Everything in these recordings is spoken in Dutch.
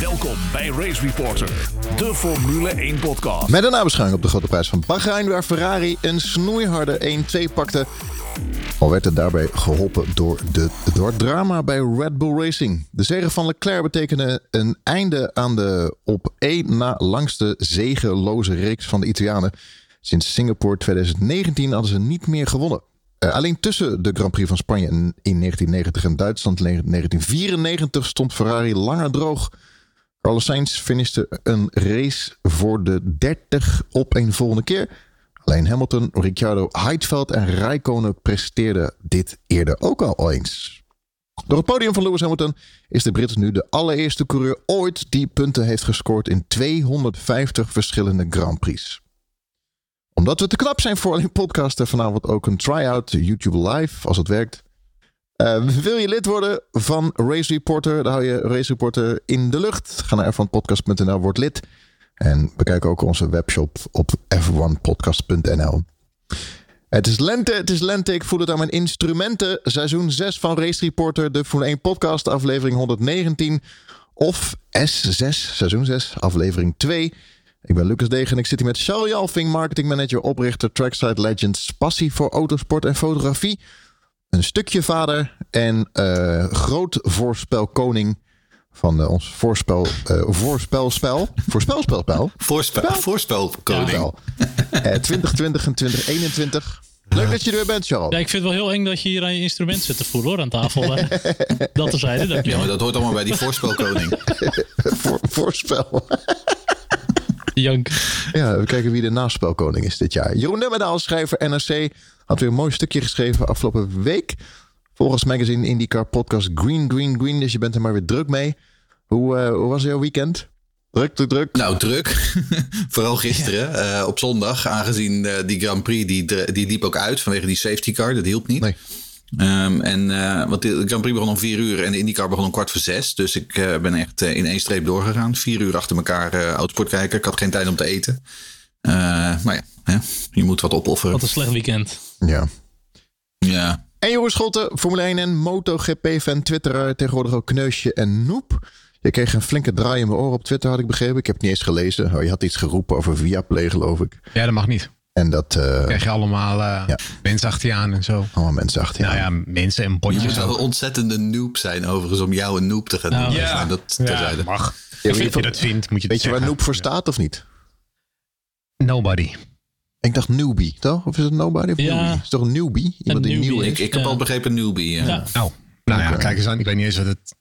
Welkom bij Race Reporter, de Formule 1 podcast. Met een nabeschouwing op de grote prijs van Bahrein, waar Ferrari een snoeiharde 1-2 pakte. Al werd het daarbij geholpen door, de, door drama bij Red Bull Racing. De zege van Leclerc betekende een einde aan de op één na langste zegeloze reeks van de Italianen. Sinds Singapore 2019 hadden ze niet meer gewonnen. Uh, alleen tussen de Grand Prix van Spanje in 1990 en Duitsland in 1994 stond Ferrari langer droog. Carlos Sainz finishte een race voor de 30 op een volgende keer. Alleen Hamilton, Ricciardo, Heidveld en Raikkonen presteerden dit eerder ook al eens. Door het podium van Lewis Hamilton is de Brit nu de allereerste coureur ooit die punten heeft gescoord in 250 verschillende Grand Prix omdat we te knap zijn voor alleen podcasten, vanavond ook een try-out YouTube live, als het werkt. Uh, wil je lid worden van Race Reporter? Dan hou je Race Reporter in de lucht. Ga naar f1podcast.nl, word lid. En bekijk ook onze webshop op f1podcast.nl. Het is lente, het is lente. Ik voel het aan mijn instrumenten. Seizoen 6 van Race Reporter, de Formule 1 podcast, aflevering 119. Of S6, seizoen 6, aflevering 2. Ik ben Lucas Degen en ik zit hier met Charles Jalving, marketingmanager, oprichter Trackside Legends, passie voor autosport en fotografie. Een stukje vader en uh, groot voorspelkoning van uh, ons voorspel, uh, voorspelspel. Voorspelspelspel? Voorspel, voorspelkoning. Ja, 2020 en 2021. Leuk dat je er weer bent, Charles. Ja, ik vind het wel heel eng dat je hier aan je instrument zit te voelen hoor, aan tafel. dat terzijde, dankjewel. Ja, maar dat hoort allemaal bij die voorspelkoning. Voor, voorspel. Jank. Ja, we kijken wie de naspelkoning is dit jaar. Jeroen Nemmendaal, schrijver NRC, had weer een mooi stukje geschreven afgelopen week. Volgens magazine IndyCar podcast Green, Green, Green. Dus je bent er maar weer druk mee. Hoe, uh, hoe was jouw weekend? Druk, druk, druk. Nou, druk. Vooral gisteren uh, op zondag. Aangezien uh, die Grand Prix, die, die liep ook uit vanwege die safety car. Dat hielp niet. Nee. Um, en uh, want de Grand Prix begon om vier uur en de IndyCar begon om kwart voor zes. Dus ik uh, ben echt uh, in één streep doorgegaan. Vier uur achter elkaar autosport kijken. Ik had geen tijd om te eten. maar ja, hè, je moet wat opofferen. Wat een slecht weekend. Ja. Ja. En Joris Scholten, Formule 1 en MotoGP-fan, Twitter tegenwoordig ook Kneusje en Noep. Je kreeg een flinke draai in mijn oor op Twitter, had ik begrepen. Ik heb het niet eens gelezen. Oh, je had iets geroepen over Viaplay, geloof ik. Ja, dat mag niet. En dat uh, krijg je allemaal uh, ja. mensen achter je aan en zo. Allemaal mensen achter je nou aan. ja, mensen en potjes. Je zou een ontzettende noob zijn overigens om jou een noob te gaan doen. Nou, ja, nou, dat ja, mag. Ja, Als je dat vindt, moet je Weet je waar noob voor staat of niet? Nobody. Ik dacht newbie, toch? Of is het nobody of Ja. newbie? Is toch een newbie? Iemand die newbie. nieuw is? Ik, ik heb Ja. al begrepen newbie. Ja. Ja. Oh, nou ja, kijk eens aan. Ik weet niet eens wat het...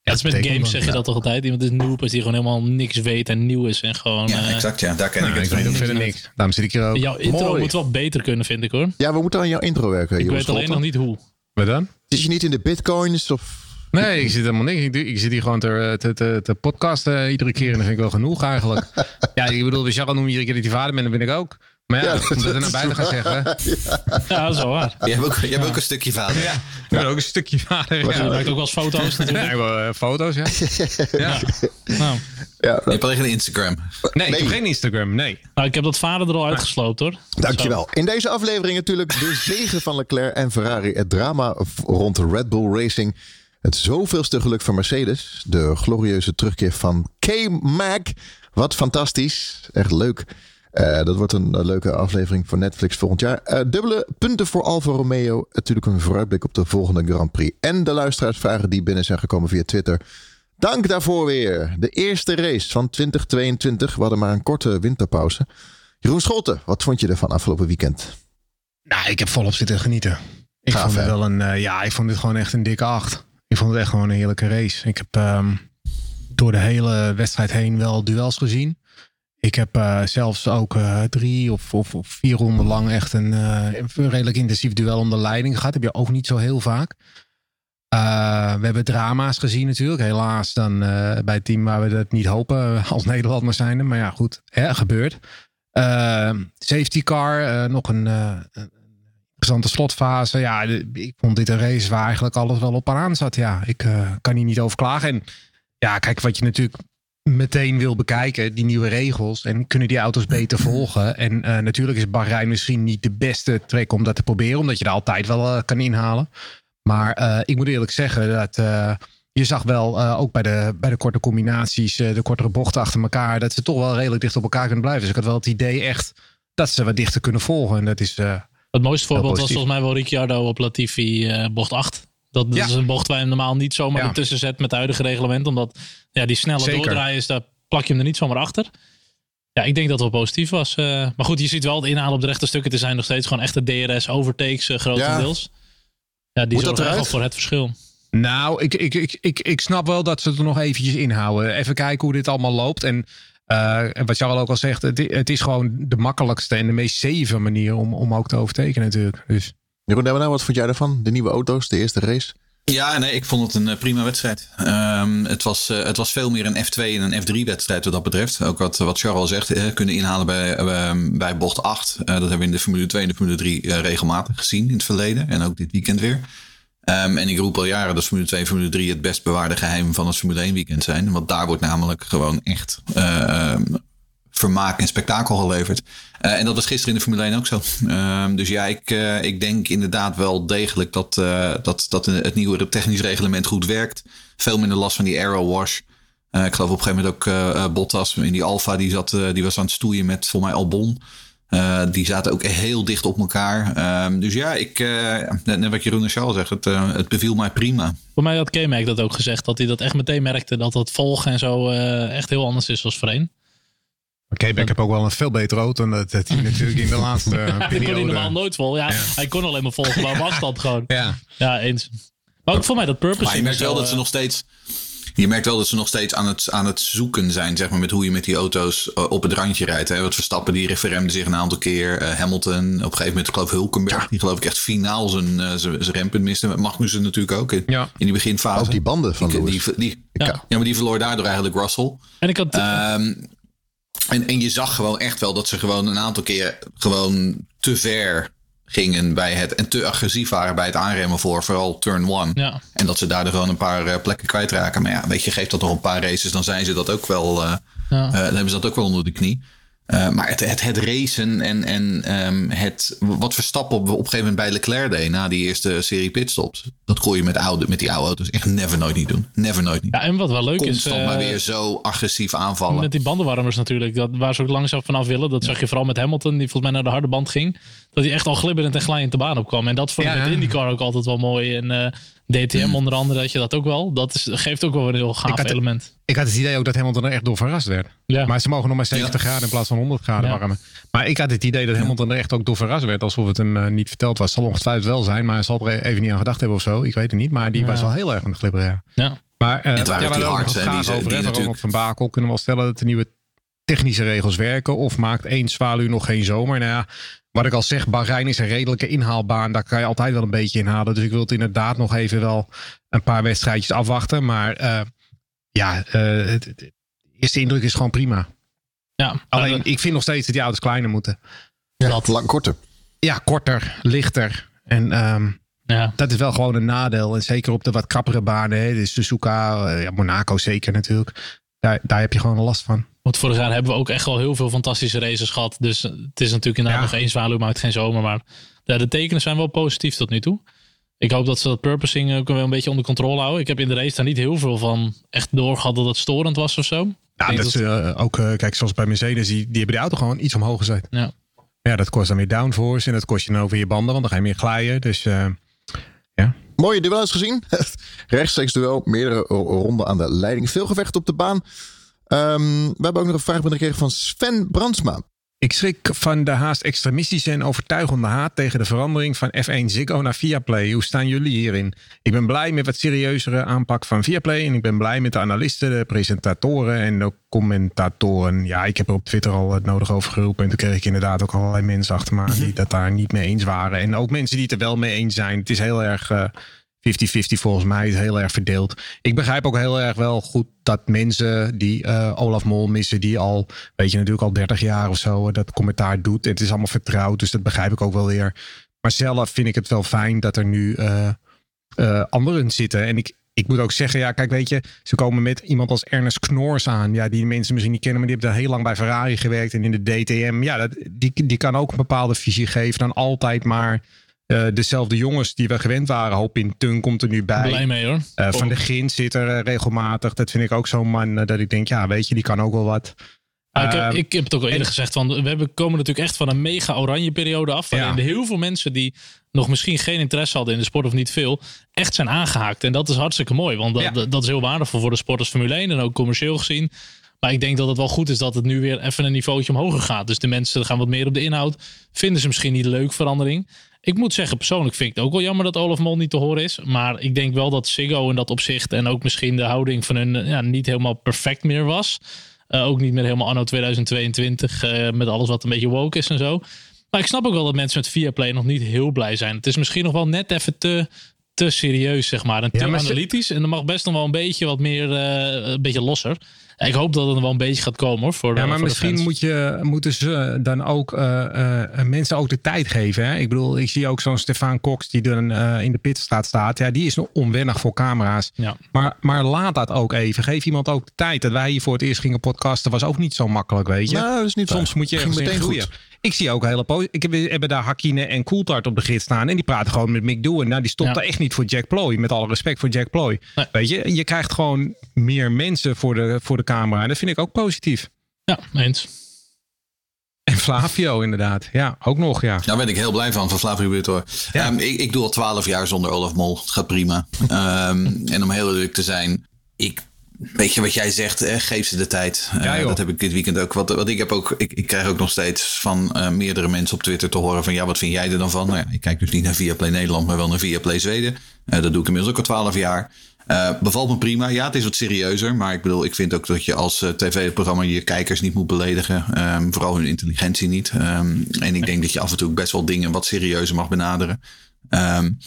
Ja, het is met games dan. zeg je dat toch altijd. Iemand is noob is die gewoon helemaal niks weet en nieuw is. En gewoon... Ja, eh, exact. Ja, daar ken Nou, ik ik het weet van. ook verder niks. Daarom zit ik hier ook. jouw intro Mooi. moet wel beter kunnen, vind ik hoor. Ja, we moeten aan jouw intro werken. Ik weet alleen nog niet hoe. Wat dan? Zit je niet in de bitcoins of... Nee, ik zit helemaal niks. Ik, doe- ik zit hier gewoon te, te, te, te podcasten iedere keer. En dat vind ik wel genoeg eigenlijk. ja, ik bedoel, Charles noem je iedere keer dat hij vader bent. Dat ben ik ook. Maar ja, Ja, om dat er naar buiten gaan zeggen. Ja, dat is wel waar. Je hebt ook, je hebt ook een stukje vader. Ja, ik ben ook een stukje vader. Je Ja, maakt ook wel eens foto's ja natuurlijk. ik wil, eh, foto's, ja. ja. Nou, Ja, Je hebt alleen een Instagram. Nee, ik heb geen Instagram, nee. nou, ik heb dat vader er al uitgesloopt hoor. Dankjewel. In deze aflevering natuurlijk de zegen van Leclerc en Ferrari. Het drama rond de Red Bull Racing. Het zoveelste geluk van Mercedes. De glorieuze terugkeer van K-Mac. Wat fantastisch. Echt leuk. Eh, dat wordt een eh, leuke aflevering voor Netflix volgend jaar. Eh, dubbele punten voor Alfa Romeo. Natuurlijk een vooruitblik op de volgende Grand Prix. En de luisteraarsvragen die binnen zijn gekomen via Twitter. Dank daarvoor weer. De eerste race van 2022. We hadden maar een korte winterpauze. Jeroen Scholten, wat vond je ervan afgelopen weekend? Nou, ik heb volop zitten genieten. Ik Gaaf, vond het wel een, ja, ik vond dit gewoon echt een dikke acht. Ik vond het echt gewoon een heerlijke race. Ik heb ehm, door de hele wedstrijd heen wel duels gezien. Ik heb eh, zelfs ook eh, drie of, of, of vier ronden lang echt een, eh, een redelijk intensief duel om de leiding gehad. Heb je ook niet zo heel vaak. We hebben drama's gezien natuurlijk. Helaas dan bij het team waar we dat niet hopen als Nederlander zijnde. Maar ja, goed, hè, gebeurt. Safety car, nog een, interessante slotfase. Ja, ik vond dit een race waar eigenlijk alles wel op aan zat. Ja, ik kan hier niet over klagen. En ja, kijk, wat je natuurlijk meteen wil bekijken, die nieuwe regels. En kunnen die auto's beter volgen? En eh, natuurlijk is Bahrein misschien niet de beste trek om dat te proberen. Omdat je er altijd wel eh, kan inhalen. Maar eh, ik moet eerlijk zeggen dat... je zag wel ook bij de, bij de korte combinaties, de kortere bochten achter elkaar, dat ze toch wel redelijk dicht op elkaar kunnen blijven. Dus ik had wel het idee echt dat ze wat dichter kunnen volgen. En dat is. Het mooiste voorbeeld was volgens mij wel Ricciardo op Latifi bocht 8. Dat, dat is een bocht waar je normaal niet zomaar ja. ertussen zet met het huidige reglement. Omdat ja, die snelle Zeker. doordraaien is, daar plak je hem er niet zomaar achter. Ja, ik denk dat het wel positief was. maar goed, je ziet wel het inhalen op de rechte stukken. Er zijn nog steeds gewoon echte DRS-overtakes grotendeels. Ja, ja die zorgen echt wel voor het verschil. Nou, ik, ik, ik, ik, ik snap wel dat ze er nog eventjes inhouden. Even kijken hoe dit allemaal loopt. En uh, wat Charles ook al zegt, het, het, is gewoon de makkelijkste en de meest zeven manier om, om ook te overtekenen natuurlijk. Dus. Jeroen, nou, wat vond jij ervan? De nieuwe auto's, de eerste race? Ja, nee, ik vond het een uh, prima wedstrijd. Um, het, was, uh, het was veel meer een F2 en een F3-wedstrijd wat dat betreft. Ook wat, wat Charles al zegt, uh, kunnen inhalen bij, bij bocht 8. dat hebben we in de Formule 2 en de Formule 3 regelmatig gezien in het verleden. En ook dit weekend weer. Um, en ik roep al jaren dat Formule 2 en Formule 3 het best bewaarde geheim van het Formule 1 weekend zijn. Want daar wordt namelijk gewoon echt vermaak en spektakel geleverd. Uh, en dat was gisteren in de Formule 1 ook zo. Uh, dus ja, ik, uh, ik denk inderdaad wel degelijk dat, dat, dat het nieuwe technisch reglement goed werkt. Veel minder last van die aero wash. ik geloof op een gegeven moment ook Bottas in die Alfa, die, zat, die was aan het stoeien met voor mij Albon. Die zaten ook heel dicht op elkaar. Uh, dus ja, ik, net wat Jeroen en Charles zegt, het, het beviel mij prima. Voor mij had K-Mac dat ook gezegd, dat hij dat echt meteen merkte. Dat het volgen en zo echt heel anders is als voorheen. Oké, okay, heb ook wel een veel betere auto dan dat, dat hij natuurlijk in de laatste periode... Dat kon hij normaal nooit vol. Ja, hij kon alleen maar volgen, maar was dat gewoon. Ja, ja eens. Maar ook voor mij dat purpose... Maar je merkt wel dat ze nog steeds je merkt wel dat ze nog steeds aan het, aan het zoeken zijn, zeg maar, met hoe je met die auto's eh, op het randje rijdt. Hè. Wat Verstappen, die referemde zich een aantal keer. Uh, Hamilton, op een gegeven moment, geloof Hulkenberg, die geloof ik echt finaal zijn, uh, zijn, zijn rempunt miste. Magnussen natuurlijk ook in, ja. in die beginfase. Ook die banden van die, die, die ja. ja. maar die verloor daardoor eigenlijk Russell. En ik had... Um, en, en je zag gewoon echt wel dat ze gewoon een aantal keer gewoon te ver gingen bij het en te agressief waren bij het aanremmen voor vooral turn one. Ja. En dat ze daardoor gewoon een paar uh, plekken kwijtraken. Maar ja, weet je, geeft dat nog een paar races, dan zijn ze dat ook wel. Uh, ja. uh, dan hebben ze dat ook wel onder de knie. Uh, maar het, het, het, racen en, en um, het, wat Verstappen op, op een gegeven moment bij Leclerc deed na die eerste serie pitstops. Dat kon je met, oude, met die oude auto's echt never nooit niet doen. Never nooit niet. Ja, en wat wel leuk Constant is. Constant maar weer zo agressief aanvallen. Met die bandenwarmers natuurlijk. Dat, waar ze ook langzaam vanaf willen. Dat zag je vooral met Hamilton, die volgens mij naar de harde band ging. Dat hij echt al glibberend en glijend de baan opkwam. En dat vond ik ja. met IndyCar ook altijd wel mooi. En uh, DTM hmm. onder andere, dat je dat ook wel. Dat is, geeft ook wel een heel gaaf ik element. Ik had het idee ook dat Hamilton er echt door verrast werd. Ja. Maar ze mogen nog maar 70 graden in plaats van 100 graden ja. warmen. Maar ik had het idee dat Hamilton er echt ook door verrast werd. Alsof het hem uh, niet verteld was. Zal ongetwijfeld wel zijn, maar hij zal er even niet aan gedacht hebben of zo. Ik weet het niet. Maar die was wel heel erg aan het glibberen. Ja. Maar uh, het waren ja, die hard, die, die, over die natuurlijk... Van Bakel kunnen we wel stellen dat de nieuwe technische regels werken. Of maakt één zwaluw nog geen zomer? Nou ja, wat ik al zeg, Bahrein is een redelijke inhaalbaan. Daar kan je altijd wel een beetje inhalen. Dus ik wil het inderdaad nog even wel een paar wedstrijdjes afwachten. Maar uh, ja, uh, de eerste indruk is gewoon prima. Ja, Alleen, ik vind nog steeds dat die auto's kleiner moeten. Ja, dat lang korter. Ja, korter, lichter. En um, ja. dat is wel gewoon een nadeel. En zeker op de wat krappere banen. Hè. Dus Suzuka, ja, Monaco zeker natuurlijk. Daar, daar heb je gewoon last van. Want vorig jaar hebben we ook echt wel heel veel fantastische races gehad. Dus het is natuurlijk inderdaad ja. nog één zwaluw, maakt geen zomer. Maar ja, de tekenen zijn wel positief tot nu toe. Ik hoop dat ze dat purposing ook wel een beetje onder controle houden. Ik heb in de race daar niet heel veel van echt doorgehad dat het storend was of zo. Ja, dat, dat is uh, ook, uh, kijk, zoals bij Mercedes, die, die hebben de auto gewoon iets omhoog gezet. Ja. Ja, dat kost dan meer downforce en dat kost je dan over je banden, want dan ga je meer glijden. Dus uh, ja. Mooie duels gezien. Rechtstreeks duel, meerdere ronden aan de leiding. Veel gevecht op de baan. Um, we hebben ook nog een vraag gekregen van Sven Brandsma. Ik schrik van de haast extremistische en overtuigende haat tegen de verandering van F1 Ziggo naar Viaplay. Hoe staan jullie hierin? Ik ben blij met wat serieuzere aanpak van Viaplay en ik ben blij met de analisten, de presentatoren en de commentatoren. Ja, ik heb er op Twitter al het nodig over geroepen en toen kreeg ik inderdaad ook allerlei mensen achter me die dat daar niet mee eens waren. En ook mensen die het er wel mee eens zijn. Het is heel erg... Uh, 50-50 volgens mij is heel erg verdeeld. Ik begrijp ook heel erg wel goed dat mensen die uh, Olaf Mol missen, die al, weet je, natuurlijk al 30 jaar of zo dat commentaar doet. Het is allemaal vertrouwd, dus dat begrijp ik ook wel weer. Maar zelf vind ik het wel fijn dat er nu uh, anderen zitten. En ik, ik moet ook zeggen, ja, kijk, weet je, ze komen met iemand als Ernest Knors aan. Ja, die mensen misschien niet kennen, maar die hebben daar heel lang bij Ferrari gewerkt en in de DTM. Ja, dat, die, die kan ook een bepaalde visie geven dan altijd maar dezelfde jongens die we gewend waren. Hoop in Tun komt er nu bij. Blij mee hoor. van de Gint zit er regelmatig. Dat vind ik ook zo'n man dat ik denk, ja, weet je, die kan ook wel wat. ik, heb, ik, heb, het ook al eerder gezegd. Van, we hebben, komen natuurlijk echt van een mega oranje periode af. Waarin heel veel mensen die nog misschien geen interesse hadden in de sport of niet veel, echt zijn aangehaakt. En dat is hartstikke mooi. Want dat, dat is heel waardevol voor de sporters Formule 1 en ook commercieel gezien. Maar ik denk dat het wel goed is dat het nu weer even een niveautje omhoog gaat. Dus de mensen gaan wat meer op de inhoud. Vinden ze misschien niet leuk verandering. Ik moet zeggen, persoonlijk vind ik het ook wel jammer dat Olaf Mol niet te horen is. Maar ik denk wel dat Siggo in dat opzicht en ook misschien de houding van hun ja, niet helemaal perfect meer was. Uh, ook niet meer helemaal anno 2022 uh, met alles wat een beetje woke is en zo. Maar ik snap ook wel dat mensen met Viaplay nog niet heel blij zijn. Het is misschien nog wel net even te, te serieus, zeg maar. En te analytisch. En er mag best nog wel een beetje wat meer, uh, een beetje losser. Ik hoop dat het wel een beetje gaat komen hoor. Voor, ja, maar misschien moet je, moeten ze dan ook uh, uh, mensen ook de tijd geven. Hè? Ik bedoel, ik zie ook zo'n Stefan Cox die dan uh, in de pitstraat staat. Ja, die is nog onwennig voor camera's. Ja. Maar, maar laat dat ook even. Geef iemand ook de tijd. Dat wij hier voor het eerst gingen podcasten was ook niet zo makkelijk, weet je. Nou, dat is niet Soms moet je ergens meteen groeien. Goed. Ik zie ook hele po Ik heb, hebben daar Hakine en Coulthard op de grid staan. En die praten gewoon met Mick Doen. Nou, die stopt ja. er echt niet voor Jack Ploy. Met alle respect voor Jack Ploy. Weet je, je krijgt gewoon meer mensen voor de, voor de camera. En dat vind ik ook positief. Ja, eens. En Flavio inderdaad. Ja, ook nog, ja. Daar ben ik heel blij van, van Flavio Butor. Ja. Um, ik, ik doe al twaalf jaar zonder Olaf Mol. Het gaat prima. um, en om heel eerlijk te zijn, ik Weet je wat jij zegt, eh, geef ze de tijd. Ja, uh, dat heb ik dit weekend ook. Wat, wat ik heb ook, ik, ik krijg ook nog steeds van uh, meerdere mensen op Twitter te horen van ja, wat vind jij er dan van? Nou ja, ik kijk dus niet naar Viaplay Nederland, maar wel naar Viaplay Zweden. Uh, dat doe ik inmiddels ook al twaalf jaar. bevalt me prima. Ja, het is wat serieuzer. Maar ik bedoel, ik vind ook dat je als tv-programma je kijkers niet moet beledigen. Um, vooral hun intelligentie niet. Um, en ik denk dat je af en toe best wel dingen wat serieuzer mag benaderen. Um,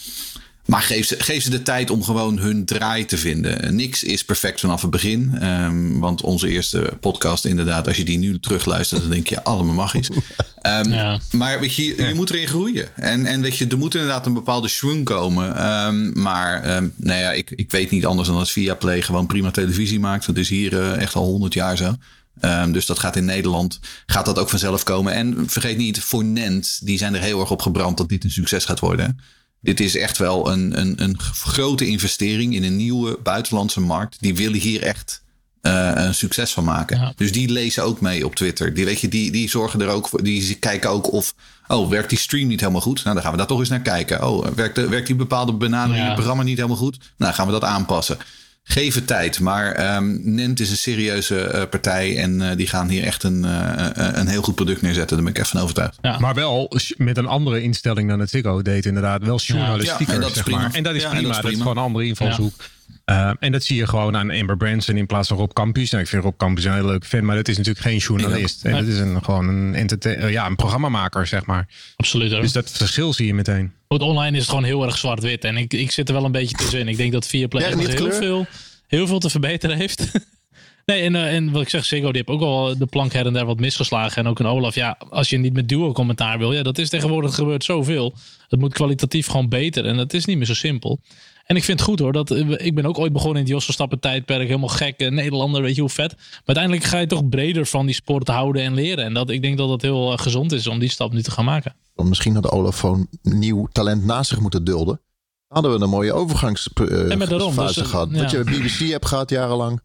maar geef ze, geef ze de tijd om gewoon hun draai te vinden. Niks is perfect vanaf het begin. Um, want onze eerste podcast, inderdaad, als je die nu terugluistert, dan denk je allemaal magisch. Um, ja. Maar weet je, je moet erin groeien. En, en weet je, er moet inderdaad een bepaalde swing komen. Um, maar nou ja, ik, ik weet niet anders dan dat Viaplay gewoon prima televisie maakt. Dat is hier uh, echt al honderd jaar zo. Um, dus dat gaat in Nederland, gaat dat ook vanzelf komen. En vergeet niet, voor Nent, die zijn er heel erg op gebrand dat dit een succes gaat worden. Dit is echt wel een, een, een grote investering in een nieuwe buitenlandse markt. Die willen hier echt uh, een succes van maken. Dus die lezen ook mee op Twitter. Die, weet je, die, die zorgen er ook voor. Die kijken ook of. Oh, werkt die stream niet helemaal goed? Nou, dan gaan we daar toch eens naar kijken. Oh, werkt, werkt die bepaalde benadering in het programma niet helemaal goed? Nou, gaan we dat aanpassen. Geef het tijd. Maar um, Nent is een serieuze uh, partij. En uh, die gaan hier echt een, uh, een heel goed product neerzetten. Daar ben ik echt van overtuigd. Ja. Maar wel met een andere instelling dan het Ziggo deed. Inderdaad, wel journalistiek. Ja, en dat is prima. Maar. En dat is prima. Dat is, prima. dat is gewoon een andere invalshoek. Uh, en dat zie je gewoon aan Amber Branson in plaats van Rob Campus. Nou, ik vind Rob Campus een hele leuke fan, maar dat is natuurlijk geen journalist. En dat is een, gewoon een, ja, een programmamaker, zeg maar. Absoluut. Dus dat verschil zie je meteen. Het online is het gewoon heel erg zwart-wit. En ik, ik zit er wel een beetje tussenin. Ik denk dat Viaplay ja, heel veel, heel veel te verbeteren heeft. nee, en, uh, en wat ik zeg, Ziggo, die heeft ook al de plank her en daar wat misgeslagen. En ook een Olaf. Ja, als je niet met duo commentaar wil. Ja, dat is tegenwoordig gebeurt zoveel. Het moet kwalitatief gewoon beter. En dat is niet meer zo simpel. En ik vind het goed hoor. Dat, eh, ik ben ook ooit begonnen in het Jos Verstappen tijdperk. Helemaal gek. Eh, Nederlander, weet je hoe vet. Maar uiteindelijk ga je toch breder van die sport houden en leren. En dat, ik denk dat het heel gezond is om die stap nu te gaan maken. Misschien had Olaf gewoon nieuw talent naast zich moeten dulden hadden we een mooie overgangsfase uh, gehad. Ja. Dat je BBC hebt gehad jarenlang.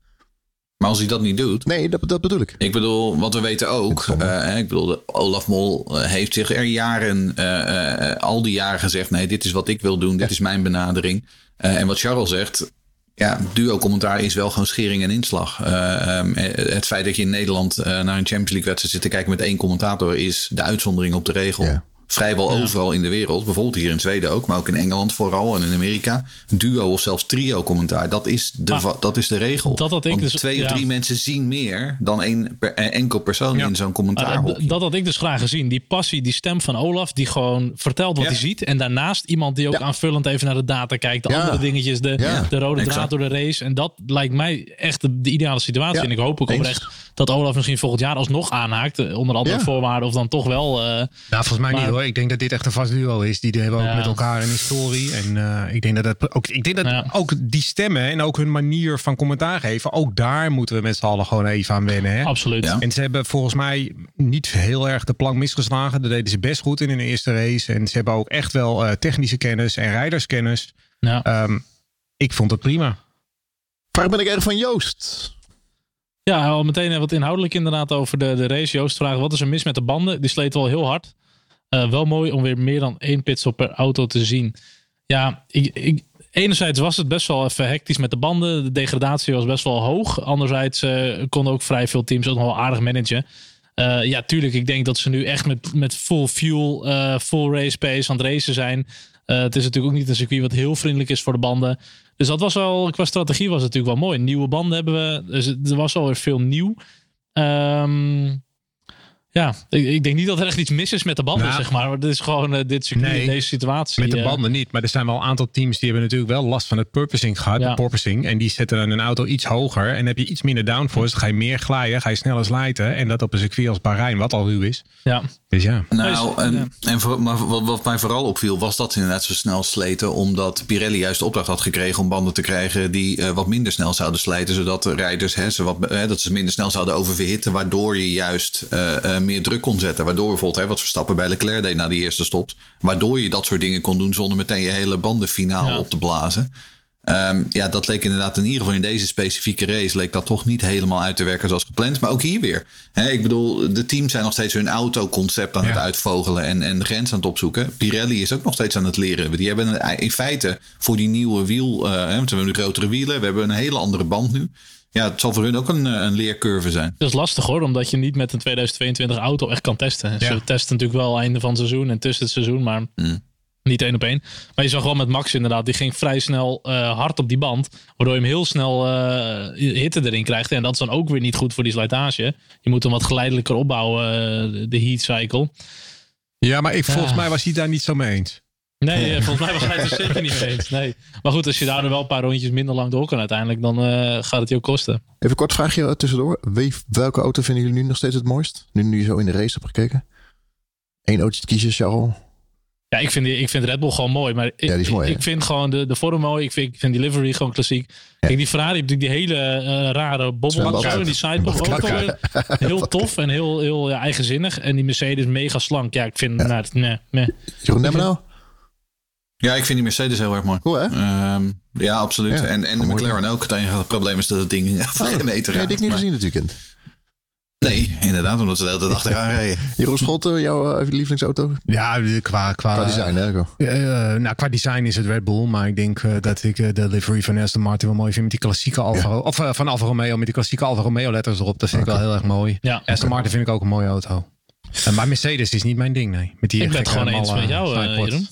Maar als hij dat niet doet. Nee, dat, dat bedoel ik. Ik bedoel, wat we weten ook. Uh, ik bedoel, Olaf Mol eh, heeft zich er jaren, uh, al die jaren gezegd: nee, dit is wat ik wil doen, dit is mijn benadering. En wat Charles zegt. Ja, duo-commentaar is wel gewoon schering en inslag. Um, het feit dat je in Nederland naar een Champions League wedstrijd zit te kijken met één commentator is de uitzondering op de regel. Ja vrijwel overal in de wereld. Bijvoorbeeld hier in Zweden ook, maar ook in Engeland vooral en in Amerika. Duo of zelfs trio commentaar. Dat is de, dat is de regel. Dat had ik dus, twee of drie mensen zien meer dan één per, eh, enkel persoon in zo'n commentaar. Uh, dat had ik dus graag gezien. Die passie, die stem van Olaf, die gewoon vertelt wat hij ziet. En daarnaast iemand die ook aanvullend even naar de data kijkt. De andere dingetjes, de, de rode draad door de race. En dat lijkt mij echt de, ideale situatie. En ik hoop ook oprecht dat Olaf misschien volgend jaar alsnog aanhaakt. Eh, onder andere voorwaarden. Of dan toch wel. Uh, nou, volgens mij niet hoor. Ik denk dat dit echt een vast duo is. Die hebben ook met elkaar een historie. En uh, ik denk dat, dat ook, ik denk dat ook die stemmen en ook hun manier van commentaar geven. Ook daar moeten we met z'n allen gewoon even aan wennen. Hè? Absoluut. En ze hebben volgens mij niet heel erg de plank misgeslagen. Dat deden ze best goed in hun eerste race. En ze hebben ook echt wel uh, technische kennis en rijderskennis. Ja. Um, ik vond het prima. Vraag ben ik erg van Joost. Ja, al meteen wat inhoudelijk inderdaad over de, de race. Joost vraagt, wat is er mis met de banden? Die sleet wel heel hard. Uh, wel mooi om weer meer dan één pitstop per auto te zien. Ja, ik, ik, enerzijds was het best wel even hectisch met de banden. De degradatie was best wel hoog. Anderzijds uh, konden ook vrij veel teams ook nog wel aardig managen. Uh, ja, tuurlijk. Ik denk dat ze nu echt met, met full fuel, full race pace aan het racen zijn. het is natuurlijk ook niet een circuit wat heel vriendelijk is voor de banden. Dus dat was wel, qua strategie was het natuurlijk wel mooi. Nieuwe banden hebben we. Dus er was alweer veel nieuw. Um, ja, ik, ik, denk niet dat er echt iets mis is met de banden, nou, zeg maar. Het is gewoon uh, dit circuit, nee, deze situatie. Met de eh. banden niet. Maar er zijn wel een aantal teams die hebben natuurlijk wel last van het purposing gehad. Ja. De porpoising. En die zetten dan een auto iets hoger. En heb je iets minder downforce. Dan ga je meer glijden. Ga je sneller slijten. En dat op een circuit als Bahrein, wat al ruw is. Ja. Dus ja. Nou, en, en voor, maar wat, wat, mij vooral opviel, was dat ze inderdaad zo snel sleten. Omdat Pirelli juist de opdracht had gekregen om banden te krijgen die uh, wat minder snel zouden slijten. Zodat de rijders hè, ze wat, dat ze minder snel zouden oververhitten. Waardoor je juist meer druk kon zetten. Waardoor bijvoorbeeld, hè, wat Verstappen bij Leclerc deed na die eerste stop. Waardoor je dat soort dingen kon doen zonder meteen je hele bandenfinaal op te blazen. Um, ja, dat leek inderdaad in ieder geval in deze specifieke race leek dat toch niet helemaal uit te werken zoals gepland. Maar ook hier weer. ik bedoel, de teams zijn nog steeds hun autoconcept aan het uitvogelen en, en de grens aan het opzoeken. Pirelli is ook nog steeds aan het leren. Die hebben in feite voor die nieuwe wiel, uh, we hebben nu grotere wielen, we hebben een hele andere band nu. Ja, het zal voor hun ook een, een leercurve zijn. Dat is lastig hoor, omdat je niet met een 2022 auto echt kan testen. Ze testen natuurlijk wel einde van het seizoen en tussen het seizoen, maar mm. niet één op één. Maar je zag wel met Max inderdaad, die ging vrij snel uh, hard op die band. Waardoor je hem heel snel uh, hitte erin krijgt. En dat is dan ook weer niet goed voor die slijtage. Je moet hem wat geleidelijker opbouwen, uh, de heat cycle. Ja, maar ik, volgens mij was hij daar niet zo mee eens. Nee, volgens mij was hij het er zeker niet eens. Nee. Maar goed, als je daar wel een paar rondjes minder lang door kan uiteindelijk, dan uh, gaat het je ook kosten. Even kort vraagje tussendoor. Wie, welke auto vinden jullie nu nog steeds het mooist? Nu, nu je zo in de race hebt gekeken. Eén autootje te kiezen, Charles? Ja, ik vind, ik vind Red Bull gewoon mooi. Maar ik, ja, mooi, ik, vind gewoon de, de vorm mooi. Ik vind, ik vind die livery gewoon klassiek. Ja. Kijk, die Ferrari heeft die hele uh, rare bobbel en die sidebox ook heel tof en heel, heel ja, eigenzinnig. En die Mercedes mega slank. Ja, ik vind, nou, nee, nee. Jeroen nou? Ja, ik vind die Mercedes heel erg mooi. Cool, hè? Um, ja, absoluut. Ja, en en de McLaren ook. Het enige probleem is dat het ding van geen meter gaat. Nee, ik niet gezien natuurlijk. Nee, inderdaad, omdat ze de hele tijd achteraan rijden. Jeroen Schotten, jouw uh, lievelingsauto? Ja, qua, qua, qua design, hè? Uh, nou, qua design is het Red Bull, maar ik denk uh, dat ik de livery van Aston Martin wel mooi vind met die klassieke Alfa, ja. of van Alfa Romeo met die klassieke Alfa Romeo letters erop. Dat vind okay. ik wel heel erg mooi. Ja. Aston Martin vind ik ook een mooie auto. maar Mercedes is niet mijn ding, nee. Met die ik ben het gewoon eens met jou, Jeroen.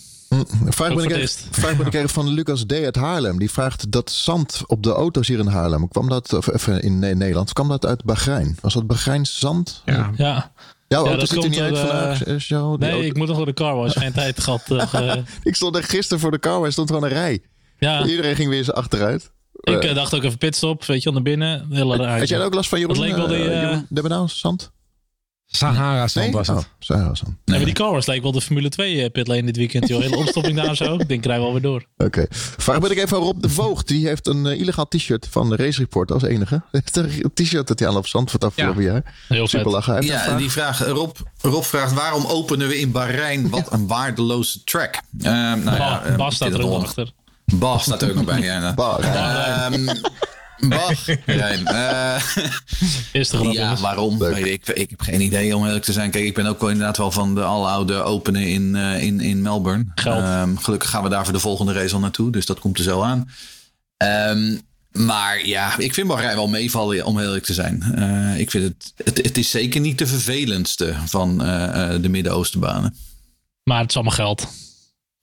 Vraag ben, ik vraag ben ik van Lucas D. uit Haarlem. Die vraagt dat zand op de auto's hier in Haarlem. Kwam dat, of even in Nederland, kwam dat uit Bahrein? Was dat Bahreins zand? Ja. ja. Jouw auto ziet er niet uit vandaag. Uh, jou, nee, auto... ik moet nog voor de car wash. Geen tijd gehad. Uh, ik stond er gisteren voor de car wash. stond gewoon een rij. Ja. Iedereen ging weer eens achteruit. Ik uh, dacht ook even pitstop, weet je, naar binnen. Hele Had jij ook last van Jeroen? Dat leek wel de, Jeroen de Benauw, zand? Sahara Zand nee? was het. Oh, Sahara Zand. Nee, maar die Cars lijkt wel de Formule 2 eh, pitlane dit weekend. Joh. Hele opstopping daar zo. Ik denk, krijgen we alweer door. Oké. Okay. Vraag ben ik even aan Rob de Voogd. Die heeft een uh, illegaal t-shirt van de Race Report als enige. een t-shirt dat hij aan op Zandvoort afgelopen ja. jaar. Heel Super lachen. Ja, die vraag, Rob, Rob vraagt waarom openen we in Bahrein wat een waardeloze track? Uh, nou ba ja, uh, Bas staat er ook achter. Bas staat er ook nog bij. Ja, Bahrein. Um, Bach. Uh, Eerste Ja, waarom? Ik, ik heb geen idee om eerlijk te zijn. Kijk, ik ben ook wel inderdaad wel van de aloude openen in, uh, in, in Melbourne. Um, gelukkig gaan we daar voor de volgende race al naartoe. Dus dat komt er zo aan. Um, maar ja, ik vind Bahrein wel meevallen om eerlijk te zijn. Uh, ik vind het, het, het, is zeker niet de vervelendste van de Midden-Oostenbanen. Maar het is allemaal geld.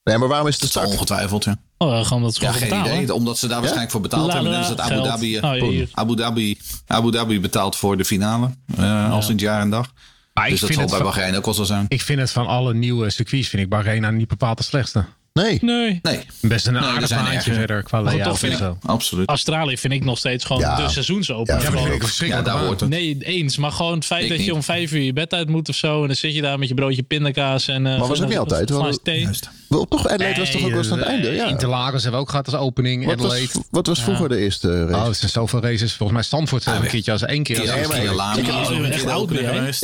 Nee, maar waarom is het start? Ongetwijfeld, ja. Oh, gaan dat ja, geen idee. Omdat ze daar waarschijnlijk voor betaald hebben. Dan is het Abu Dhabi, oh, Abu Dhabi, Abu Dhabi betaalt voor de finale. Uh, als in het jaar en dag. Maar dus dat zal bij Bahrein ook wel zo zijn. Ik vind het van alle nieuwe circuits, vind ik Bahrein nou niet bepaald de slechtste. Nee. Nee. Nee. Best een aardig verder qua layout toch vind ik, zo. Absoluut. Australië vind ik nog steeds gewoon Ja. de seizoensopen. Ja, Gewoon- verschrikkelijk. Ja, daar hoort het. Nee, eens. Maar gewoon het feit Ik dat je om vijf uur je bed uit moet of zo. En dan zit je daar met je broodje pindakaas en... eh, was het niet altijd? een We glaas hadden- thee. Juist. Wel, toch, Adelaide was toch ook wel eens aan het einde? Ja. Interlagos hebben we ook gehad als opening. Wat was, Adelaide. wat was vroeger de eerste race? Oh, het zijn zoveel races. Volgens mij Stanford zelfs een keertje als één keer. Maar ik- echt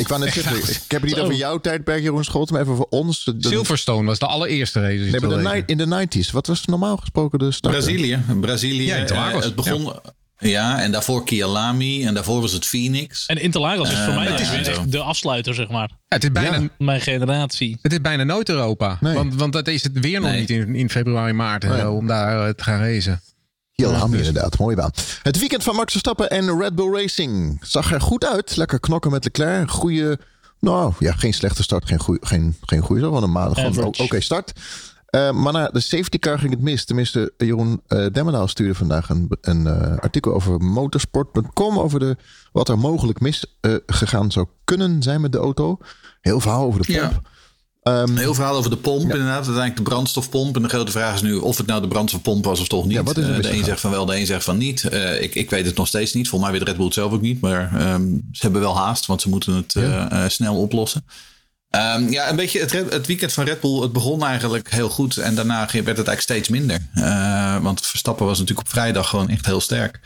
wou net zeggen, ik heb het niet over jouw tijdperk, Jeroen Scholt, maar even voor ons. Silverstone was de allereerste race. Nee, maar de in de 90s. Wat was normaal gesproken de start? Brazilië. Brazilië. Ja, Interlagos. eh, het begon... Ja. en daarvoor Kia Lamy. En daarvoor was het Phoenix. En Interlagos is voor Eh, mij ja, dus zo. echt de afsluiter, zeg maar. het, is bijna, Ja. Mijn generatie. het is bijna nooit Europa. Nee. Want, want dat is het weer nog Nee. niet in, in februari, maart en Nee. zo, om daar eh, te gaan racen. Heel Lamy dus- inderdaad, mooie baan. Het weekend van Max Verstappen en Red Bull Racing zag er goed uit. Lekker knokken met Leclerc. Goede, nou ja, geen slechte start, geen goede, geen, geen goede start, gewoon een maand gewoon Average. o- oké start. Eh, maar na de safety car ging het mis. Tenminste, Jeroen uh, Demmendaal stuurde vandaag een, een eh, artikel over motorsport.com. Over de, wat er mogelijk mis eh, gegaan zou kunnen zijn met de auto. Heel verhaal over de pomp. Ja. Ehm, Heel verhaal over de pomp inderdaad. Uiteindelijk de brandstofpomp. En de grote vraag is nu of het nou de brandstofpomp was of toch niet. Ja, wat is de misgegaan? een zegt van wel, de een zegt van niet. Ik, ik weet het nog steeds niet. Volgens mij weet Red Bull het zelf ook niet. Maar ehm, ze hebben wel haast, want ze moeten het snel oplossen. Ehm, ja, een beetje het, het weekend van Red Bull. Het begon eigenlijk heel goed. En daarna werd het eigenlijk steeds minder. Eh, want Verstappen was natuurlijk op vrijdag gewoon echt heel sterk.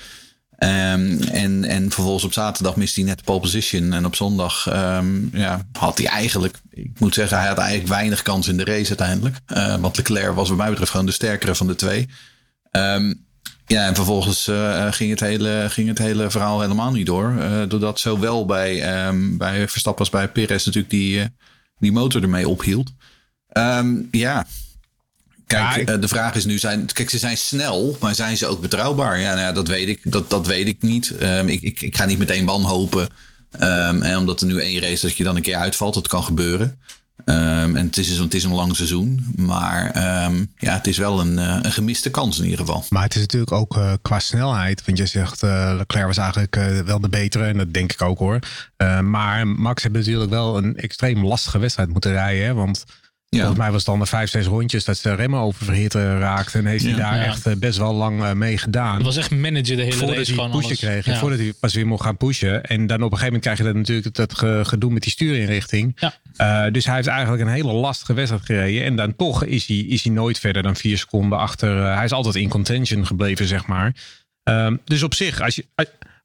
Ehm, en, en vervolgens op zaterdag miste hij net de pole position. En op zondag ehm, ja, had hij eigenlijk, ik moet zeggen, hij had eigenlijk weinig kans in de race uiteindelijk. Eh, want Leclerc was wat mij betreft gewoon de sterkere van de twee. Ja, en vervolgens eh, ging, het hele, ging het hele verhaal helemaal niet door. Doordat zowel bij, bij Verstappen als bij Perez natuurlijk die, die motor ermee ophield. Ehm, ja, Kijk, eh, de vraag is nu, zijn, kijk, ze zijn snel, maar zijn ze ook betrouwbaar? Ja, nou ja dat weet ik, dat, dat weet ik niet. Ehm, ik, ik, ik ga niet meteen wanhopen. Ehm, en omdat er nu één race is dat je dan een keer uitvalt, dat kan gebeuren. Ehm, en het is, een- het is een lang seizoen, maar ehm, ja, het is wel een, eh, een gemiste kans in ieder geval. Maar het is natuurlijk ook eh, qua snelheid. Want je zegt uh, Leclerc was eigenlijk wel de betere. En dat denk ik ook hoor. Maar Max heeft natuurlijk wel een extreem lastige wedstrijd moeten rijden. Hè? Want ja. volgens mij was het dan de vijf, zes rondjes dat ze remmen oververhit raakten. En heeft hij daar Ja. echt uh, best wel lang uh, mee gedaan. Het was echt managen de hele Voordat race. hij gewoon pushen alles. kreeg. En voordat hij pas weer mocht gaan pushen. En dan op een gegeven moment krijg je dat natuurlijk dat ge- gedoe met die stuurinrichting. Ja. Uh, dus hij heeft eigenlijk een hele lastige wedstrijd gereden. En dan toch is hij, is hij nooit verder dan vier seconden achter. Uh, hij is altijd in contention gebleven, zeg maar. Um, dus op zich, als je,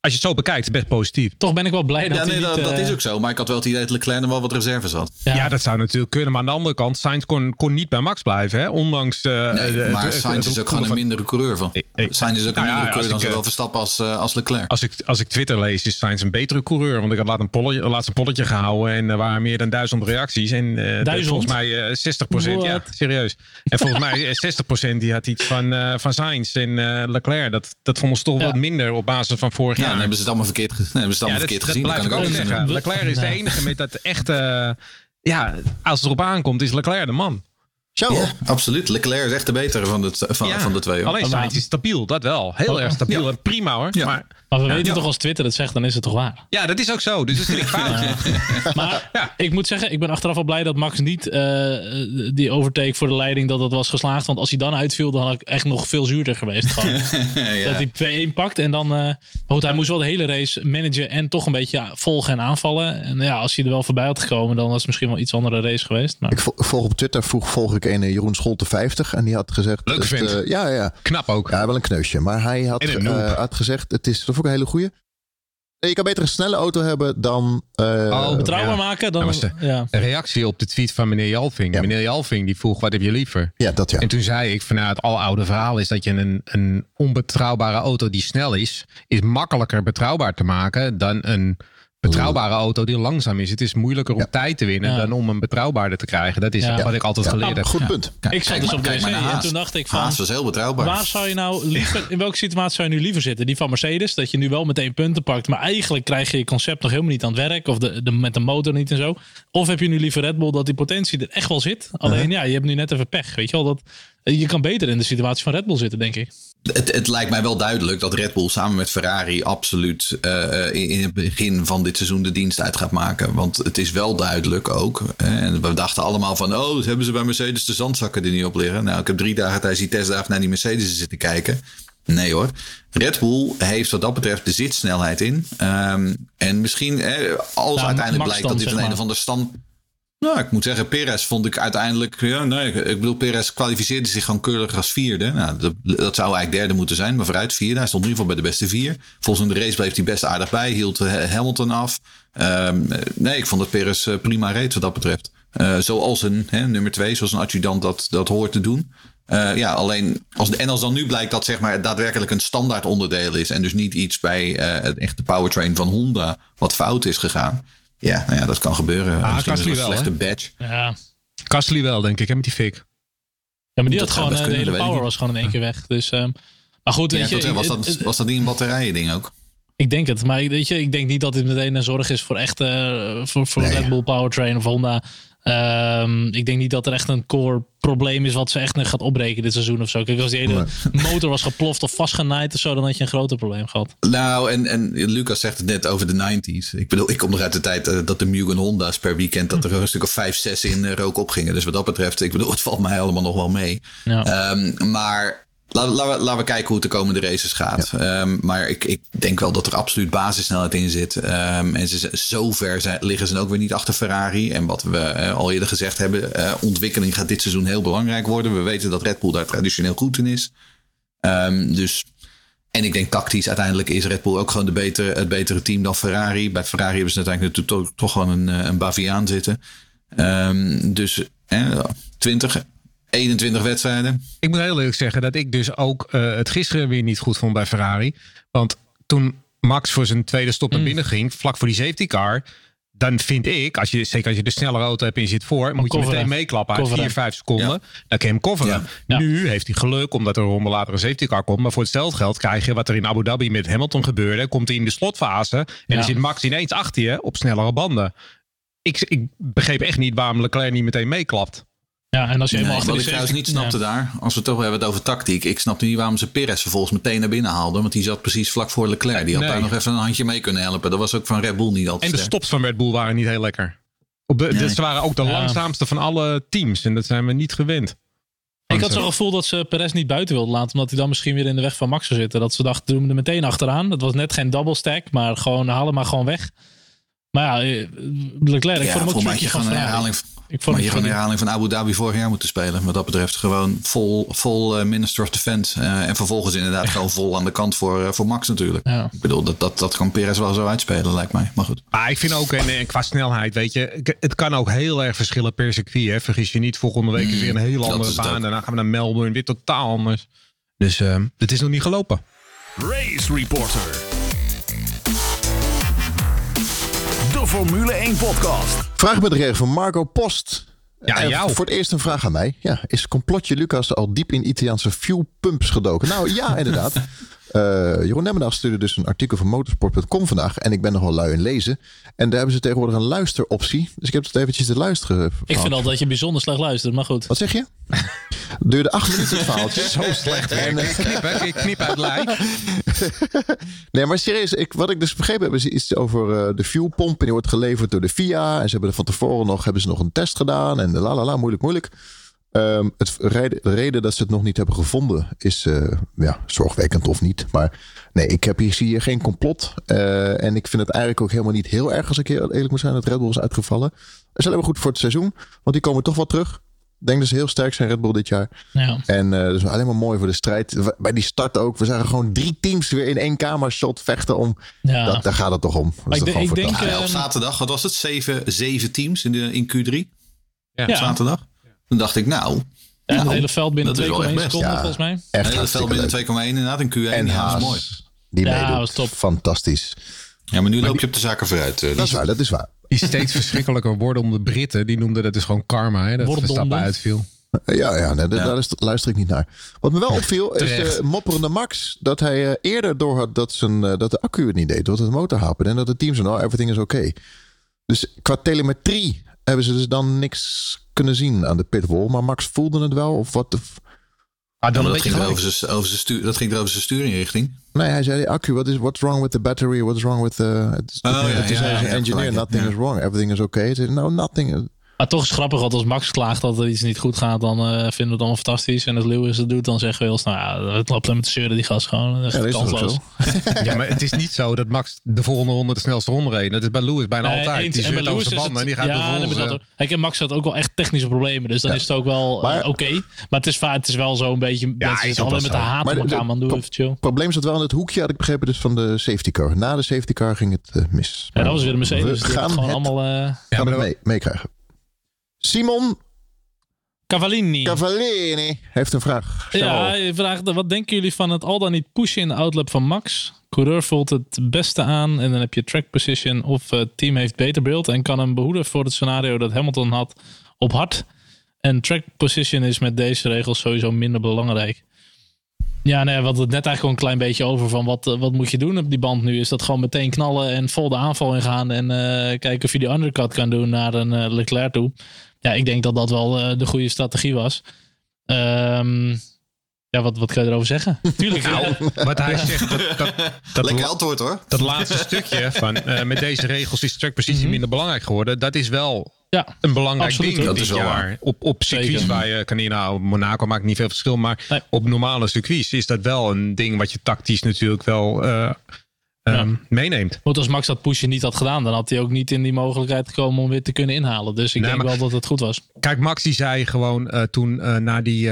als je het zo bekijkt, best positief. Toch ben ik wel blij dat Ja, hij nee, dat, niet, dat eh, is ook zo. Maar ik had wel het idee dat Leclerc nog wel wat reserves had. Ja. Ja. dat zou natuurlijk kunnen. Maar aan de andere kant, Sainz kon, kon niet bij Max blijven. Hè? Ondanks. Uh, Nee, de- maar Sainz is ook gewoon een mindere coureur van. Ik- ik- Sainz is ook een Nou ja, mindere coureur dan zowel eh, Verstappen als, eh, als Leclerc. Als ik, als ik Twitter lees, is Sainz een betere coureur. Want ik had laatst een polletje, laatst een polletje gehouden. En er waren meer dan duizend reacties. En eh, Duizend? volgens mij eh 60 procent. Ja, serieus. En volgens mij eh, 60 procent die had iets van, eh, van Sainz en eh, Leclerc. Dat, dat vonden ze toch wat minder op basis van vorig ja, jaar. Dan hebben ze het allemaal verkeerd, dan hebben ze het allemaal Ja, verkeerd dat gezien. Dat blijf kan ik ook zeggen. Leclerc is de Nee. enige met dat echte... ja, als het erop aankomt, is Leclerc de man. Ja, absoluut. Leclerc is echt de betere van de, van, Ja, van de twee. hoor. Alleen Sainz is stabiel, dat wel. Heel Oh, erg stabiel ja. en prima hoor. Ja. Maar Maar we weten Ja. toch als Twitter het zegt, dan is het toch waar. ja, dat is ook zo. Dus dat vind ik fout. Maar Ja. ik moet zeggen, ik ben achteraf wel blij dat Max niet eh, die overtake voor de leiding dat dat was geslaagd. Want als hij dan uitviel, dan had ik echt nog veel zuurder geweest. Gewoon. Ja. Dat hij 2-1 pakt en dan... eh, goed, hij moest wel de hele race managen en toch een beetje ja, volgen en aanvallen. En ja, als hij er wel voorbij had gekomen, dan was het misschien wel iets andere race geweest. Maar Ik vol- volg op Twitter, vroeg, volg ik een Jeroen Scholte 50. En die had gezegd... Leuke het, vent. eh, ja, ja. Knap ook. Ja, wel een kneusje. Maar hij had, eh, had gezegd, het is, dat vond ik een hele goeie. Je kan beter een snelle auto hebben dan... eh, Oh, betrouwbaar ja. maken, dan... Ja. Een reactie op de tweet van meneer Jalving. Ja. Meneer Jalving die vroeg, wat heb je liever? ja, dat ja. En toen zei ik, vanuit het aloude verhaal is dat je een, een onbetrouwbare auto die snel is, is makkelijker betrouwbaar te maken dan een betrouwbare auto die langzaam is. Het is moeilijker om Ja. tijd te winnen Ja. dan om een betrouwbaarder te krijgen. Dat is Ja. wat ik altijd Ja. geleerd heb. Goed punt. Kijk, Ik zat kijk dus op de kijk maar wc naar en toen dacht ik van... Haas was heel betrouwbaar. Waar zou je nou liever, in welke situatie zou je nu liever zitten? Die van Mercedes, dat je nu wel meteen punten pakt, maar eigenlijk krijg je je concept nog helemaal niet aan het werk, of de, de, met de motor niet en zo. Of heb je nu liever Red Bull dat die potentie er echt wel zit? Alleen ja, je hebt nu net even pech, weet je wel. Dat, je kan beter in de situatie van Red Bull zitten, denk ik. Het, het, lijkt mij wel duidelijk dat Red Bull samen met Ferrari absoluut uh, in het begin van dit seizoen de dienst uit gaat maken. Want het is wel duidelijk ook. en we dachten allemaal van, oh, hebben ze bij Mercedes de zandzakken er niet op liggen. Nou, ik heb drie dagen tijdens die testdagen naar die Mercedes zitten kijken. Nee hoor. Red Bull heeft wat dat betreft de zitsnelheid in. Um, en misschien, als uiteindelijk blijkt dat dit een, een of ander stand nou, ik moet zeggen, Perez vond ik uiteindelijk. Ja, nee, ik bedoel, Perez kwalificeerde zich gewoon keurig als vierde. Nou, dat, zou eigenlijk derde moeten zijn, maar vooruit vierde. Hij stond in ieder geval bij de beste vier. Volgens de race bleef hij best aardig bij, hield eh, Hamilton af. Um, nee, ik vond dat Perez eh, prima reed wat dat betreft. Uh, zoals een hè, nummer twee, zoals een adjudant dat, dat hoort te doen. Ja, alleen als, en als dan nu blijkt dat zeg maar daadwerkelijk een standaard onderdeel is en dus niet iets bij uh, het echte powertrain van Honda wat fout is gegaan, ja, nou ja, dat kan gebeuren. Ah, Misschien een slechte badge. Ja. Kastli wel, denk ik, hè, met die fik. Ja, maar die had gewoon, uh, de hele power was gewoon in één keer weg. Dus, um, maar goed, weet je, was, dat, was dat niet een batterijen ding ook? Ik denk het, maar weet je, ik denk niet dat dit meteen een zorg is voor echt uh, voor, voor Red Bull Powertrain of Honda. Um, ik denk niet dat er echt een core probleem is wat ze echt gaat opbreken dit seizoen of zo. Kijk, als die hele motor was geploft of vastgenaaid of zo, dan had je een groter probleem gehad. Nou, en, en Lucas zegt het net over de 90s. Ik bedoel, ik kom nog uit de tijd uh, dat de Mugen Honda's per weekend, dat er een stuk of vijf, zes in uh, rook opgingen. Dus wat dat betreft, ik bedoel, het valt mij allemaal nog wel mee. Ja. Um, maar Laten, we, laten we kijken hoe het de komende races gaat. Um, maar ik, ik denk wel dat er absoluut basissnelheid in zit. Um, en ze, zover zijn, liggen ze ook weer niet achter Ferrari. En wat we uh, al eerder gezegd hebben, uh, ontwikkeling gaat dit seizoen heel belangrijk worden. We weten dat Red Bull daar traditioneel goed in is. Um, dus, en ik denk tactisch uiteindelijk is Red Bull ook gewoon de betere, het betere team dan Ferrari. Bij Ferrari hebben ze uiteindelijk natuurlijk toch, toch gewoon een, eh, een Baviaan zitten. dus eh, 20, 21 wedstrijden. Ik moet heel eerlijk zeggen dat ik dus ook uh, het gisteren weer niet goed vond bij Ferrari. Want toen Max voor zijn tweede stop naar mm. binnen ging, vlak voor die safety car. Dan vind ik, als je, zeker als je de snelle auto hebt en je zit voor, moet je meteen meeklappen uit 4, 5 seconden. Dan kan je hem coveren. Nu heeft hij geluk omdat er een ronde later een safety car komt. Maar voor hetzelfde geld krijg je wat er in Abu Dhabi met Hamilton gebeurde. Komt hij in de slotfase en dan zit Max ineens achter je op snellere banden. Ik, ik begreep echt niet waarom Leclerc niet meteen meeklapt. Ja, en als je eenmaal nee, Wat ik trouwens niet snapte daar, als we het toch hebben het over tactiek. Ik snapte niet waarom ze Perez vervolgens meteen naar binnen haalden. Want die zat precies vlak voor Leclerc. Die had daar nog even een handje mee kunnen helpen. Dat was ook van Red Bull niet altijd En de stops van Red Bull waren niet heel lekker. Op de, nee. Ze waren ook de langzaamste van alle teams. En dat zijn we niet gewend. Ik had zo'n gevoel dat ze Perez niet buiten wilden laten. Omdat hij dan misschien weer in de weg van Max zou zitten. Dat ze dachten, doen we er meteen achteraan. Dat was net geen double stack. Maar gewoon halen maar gewoon weg. Maar ja, eh, Leclerc, ik ja, vond hem ook een van herhaling ik vond maar je gewoon een herhaling van Abu Dhabi vorig jaar moeten spelen. Wat dat betreft gewoon vol, vol uh, Minister of Defense. Uh, en vervolgens inderdaad gewoon vol aan de kant voor, uh, voor Max natuurlijk. Ja. Ik bedoel, dat, dat, dat kan Perez wel zo uitspelen lijkt mij. Maar goed. Maar ik vind ook, en, qua snelheid, weet je. Het kan ook heel erg verschillen per circuit. Hè. Vergis je niet, volgende week is weer een heel andere baan. Daarna gaan we naar Melbourne, weer totaal anders. Dus het is nog niet gelopen. Race Reporter. Formule 1 podcast. Vraagbedrijf van Marco Post. Ja, jou. Voor het eerst een vraag aan mij. Ja, is complotje Lucas al diep in Italiaanse fuelpumps gedoken? Nou ja, inderdaad. Uh, Jeroen Nemmendag stuurde dus een artikel van motorsport.com vandaag. En ik ben nog wel lui in lezen. En daar hebben ze tegenwoordig een luisteroptie. Dus ik heb het eventjes te luisteren. Ik vind al dat je bijzonder slecht luistert, maar goed. Wat zeg je? Duurde acht minuten het verhaaltje. Zo slecht. En, ik knip, ik knip uit lijn. nee, maar serieus. Ik, wat ik dus begrepen heb is iets over uh, de fuelpomp. En die wordt geleverd door de FIA. En ze hebben er van tevoren nog, hebben ze nog een test gedaan. En la la la, moeilijk, moeilijk. Um, het, de reden dat ze het nog niet hebben gevonden is uh, ja, zorgwekkend of niet. Maar nee, ik heb hier, zie hier geen complot. Uh, en ik vind het eigenlijk ook helemaal niet heel erg als ik eerlijk moet zijn dat Red Bull is uitgevallen. Dat is alleen maar goed voor het seizoen, want die komen toch wel terug. Ik denk dat ze heel sterk zijn, Red Bull, dit jaar. Ja. En uh, dat is alleen maar mooi voor de strijd. Bij die start ook. We zagen gewoon drie teams weer in één kamershot vechten om. Ja. Dat, daar gaat het toch om. ik, ik denk, ja, op zaterdag, wat was het? Zeven, zeven teams in, de, in Q3. Ja. Op zaterdag. Toen dacht ik, nou. Ja, het hele veld binnen 2,1 seconden volgens mij. Echt het hele veld binnen 2,1 inderdaad. In Q1. En ja, dat is mooi. Die ja, was top. Fantastisch. Ja, maar nu loop je op de zaken vooruit. Uh, dat is waar, dat is waar. Die steeds verschrikkelijker worden om de Britten. Die noemden dat is gewoon karma. Hè, dat Verstappen uitviel. Ja, ja, nee, ja. daar is, luister ik niet naar. Wat me wel opviel is uh, mopperende Max. Dat hij uh, eerder door had dat, zijn, uh, dat de accu het niet deed. Dat het motor haperde. En dat het team zo, nou, everything is oké. Okay. Dus qua telemetrie hebben ze dus dan niks kunnen zien aan de pitwall. Maar Max voelde het wel. Of wat? Ah, dan dat, ging over zijn, over zijn stuur, dat ging er over zijn stuurinrichting. Nee, hij zei, accu, what is, what's wrong with the battery? What's wrong with the... Het, oh, ja, het is ja, ja, engineer, nothing is wrong. Everything is okay. no, nothing... Maar toch is het grappig, want als Max klaagt dat er iets niet goed gaat, dan uh, vinden we het allemaal fantastisch. En als Lewis het doet, dan zeggen we heel snel, nou ja, het loopt hem met de zeuren, die gas gewoon. Dat is, ja, kansloos. ja, maar het is niet zo dat Max de volgende ronde de snelste ronde reed. Dat is bij Lewis bijna nee, altijd. Eens, die zit over zijn banden en die gaat ja, de volgende. Kijk, en Max had ook wel echt technische problemen, dus dan is het ook wel uh, oké. Maar het is, het is wel zo'n beetje, ja, is alleen met de haat op elkaar, man. Doe even chill. Het probleem zat wel in het hoekje, had ik begrepen, dus van de safety car. Na de safety car ging het uh, mis. Ja, dat was weer de Mercedes. We gaan gewoon allemaal... gaan we meekrijgen. Simon Cavallini. Cavallini heeft een vraag. ja, hij vraagt: wat denken jullie van het al dan niet pushen in de outlap van Max? Coureur voelt het beste aan en dan heb je track position of het team heeft beter beeld en kan hem behoeden voor het scenario dat Hamilton had op hard. En track position is met deze regels sowieso minder belangrijk. Ja, nee, we hadden het net eigenlijk gewoon een klein beetje over van wat, wat moet je doen op die band nu? Is dat gewoon meteen knallen en vol de aanval ingaan en uh, kijken of je die undercut kan doen naar een uh, Leclerc toe? Ja, ik denk dat dat wel uh, de goede strategie was. Um, ja, wat, wat kan je erover zeggen? Tuurlijk. Nou, wat hij zegt. Dat, dat, dat Lekker antwoord hoor. Dat laatste stukje van uh, met deze regels is trackpositie mm -hmm. minder belangrijk geworden. Dat is wel ja, een belangrijk absoluut, ding dat dit is jaar. Op, op circuits waar je kan nou, Monaco maakt niet veel verschil. Maar nee. op normale circuits is dat wel een ding wat je tactisch natuurlijk wel uh, um, meeneemt. Want als Max dat pushje niet had gedaan, dan had hij ook niet in die mogelijkheid gekomen om weer te kunnen inhalen. Dus ik denk wel dat het goed was. Kijk, Max die zei gewoon uh, toen uh, na die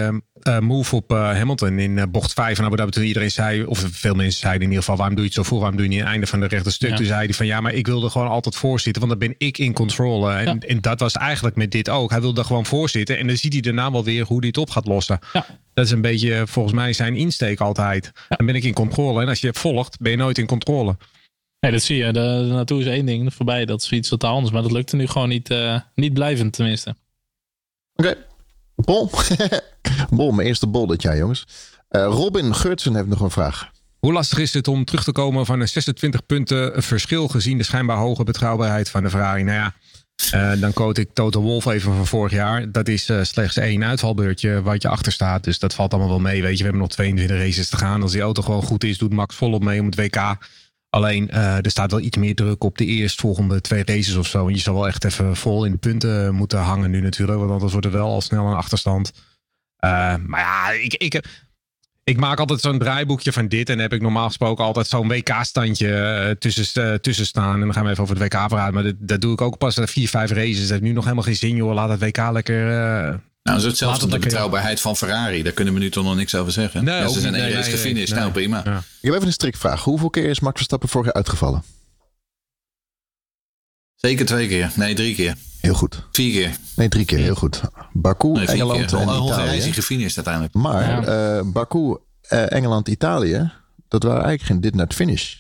uh, move op Hamilton in bocht 5 en Abu Dhabi, toen iedereen zei, of veel mensen zeiden in ieder geval, waarom doe je het zo voor? Waarom doe je niet het einde van de rechte stuk? Ja. Toen zei hij van ja, maar ik wilde gewoon altijd voorzitten, want dan ben ik in control. En, ja. en, dat was eigenlijk met dit ook. Hij wilde gewoon voorzitten en dan ziet hij daarna wel weer hoe hij het op gaat lossen. Ja. Dat is een beetje volgens mij zijn insteek altijd. Ja. Dan ben ik in controle. En als je volgt, ben je nooit in controle. Nee, dat zie je. De, de naartoe is één ding. Voorbij, dat is iets totaal anders. Maar dat lukte nu gewoon niet, uh, niet blijvend, tenminste. Oké. Okay. Bol. bol, mijn eerste bol dit jaar, jongens. Uh, Robin Geurtsen heeft nog een vraag. Hoe lastig is het om terug te komen van een 26 punten verschil gezien de schijnbaar hoge betrouwbaarheid van de Ferrari? Nou ja, uh, dan quote ik Toto Wolf even van vorig jaar. Dat is uh, slechts één uitvalbeurtje wat je achter staat. Dus dat valt allemaal wel mee. Weet je, we hebben nog 22 races te gaan. Als die auto gewoon goed is, doet Max volop mee om het WK. Alleen uh, er staat wel iets meer druk op de eerstvolgende twee races of zo. En je zal wel echt even vol in de punten moeten hangen nu natuurlijk. Want anders wordt er wel al snel een achterstand. maar ja, ik, ik, ik maak altijd zo'n draaiboekje van dit. En heb ik normaal gesproken altijd zo'n WK-standje uh, tussen, tussen staan. En dan gaan we even over het WK praten. Maar dat, dat doe ik ook pas na vier, vijf races. Dat heeft nu nog helemaal geen zin, joh. Laat het WK lekker... nou, is hetzelfde als de betrouwbaarheid van Ferrari. Daar kunnen we nu toch nog niks over zeggen. Nee, ja, ze zijn één nee, race nee, gefinished. Nou, prima. Ja. Ik heb even een strikvraag. Hoeveel keer is Max Verstappen vorig jaar uitgevallen? Zeker twee keer. Nee, drie keer. Heel goed. Vier keer. Nee, drie keer. Heel goed. Baku, nee, Engeland keer. en Italië. is hij gefinished uiteindelijk. Maar ja. uh, Baku, uh, Engeland, Italië, dat waren eigenlijk geen dit net finish.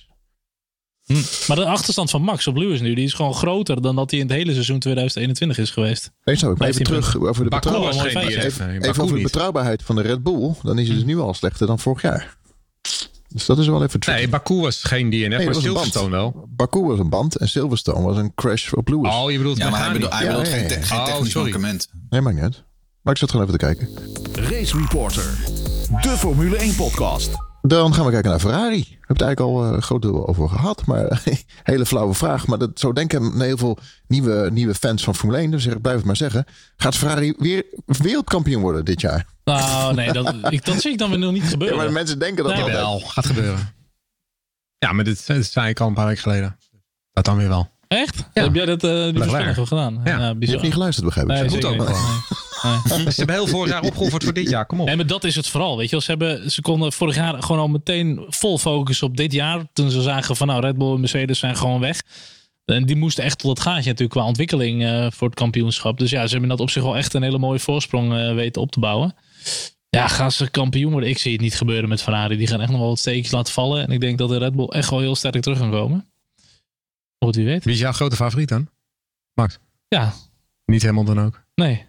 Hm. Maar de achterstand van Max op Lewis nu, die is gewoon groter dan dat hij in het hele seizoen 2021 is geweest. Nee, maar even terug over de, betrouwbaarheid, even, even, even over de betrouwbaarheid van de Red Bull. Dan is het dus nu al slechter dan vorig jaar. Dus dat is wel even tricky. Nee, Baku was geen DNF, nee, maar Silverstone wel. Baku was een band en Silverstone was een crash op Lewis. Oh, je bedoelt ja, maar hij bedoelt, hij bedoelt ja, geen, te geen oh, technisch mankement. Nee, maakt niet uit. Maar ik zat gewoon even te kijken. Race Reporter, de Formule 1 podcast. Dan gaan we kijken naar Ferrari. Heb het eigenlijk al uh, groot deel over gehad. Maar hele flauwe vraag. Maar dat, zo denken heel veel nieuwe, nieuwe fans van Formule 1. Dus ik blijf het maar zeggen. Gaat Ferrari weer wereldkampioen worden dit jaar? Nou, nee, dat, ik, dat zie ik dan weer nog niet gebeuren. Ja, maar mensen denken dat nou, dat wel gaat gebeuren. Ja, maar dit, dit zei ik al een paar weken geleden. Dat dan weer wel. Echt? Ja. Heb jij dat uh, die voorspelling gedaan? Ja. ja je hebt niet geluisterd, begrijp ik. Nee, goed ook. Nee. Ze hebben heel vorig jaar opgeofferd voor dit jaar. Kom op. Nee, maar dat is het vooral. Weet je, ze, hebben, ze konden vorig jaar gewoon al meteen vol focus op dit jaar. Toen ze zagen van nou, Red Bull en Mercedes zijn gewoon weg. En die moesten echt tot het gaatje natuurlijk qua ontwikkeling uh, voor het kampioenschap. Dus ja, ze hebben dat op zich wel echt een hele mooie voorsprong uh, weten op te bouwen. Ja, gaan ze kampioen worden? Ik zie het niet gebeuren met Ferrari. Die gaan echt nog wel wat steekjes laten vallen. En ik denk dat de Red Bull echt wel heel sterk terug gaan komen. Wat wie weet. Wie is jouw grote favoriet dan? Max? Ja. Niet helemaal dan ook? Nee.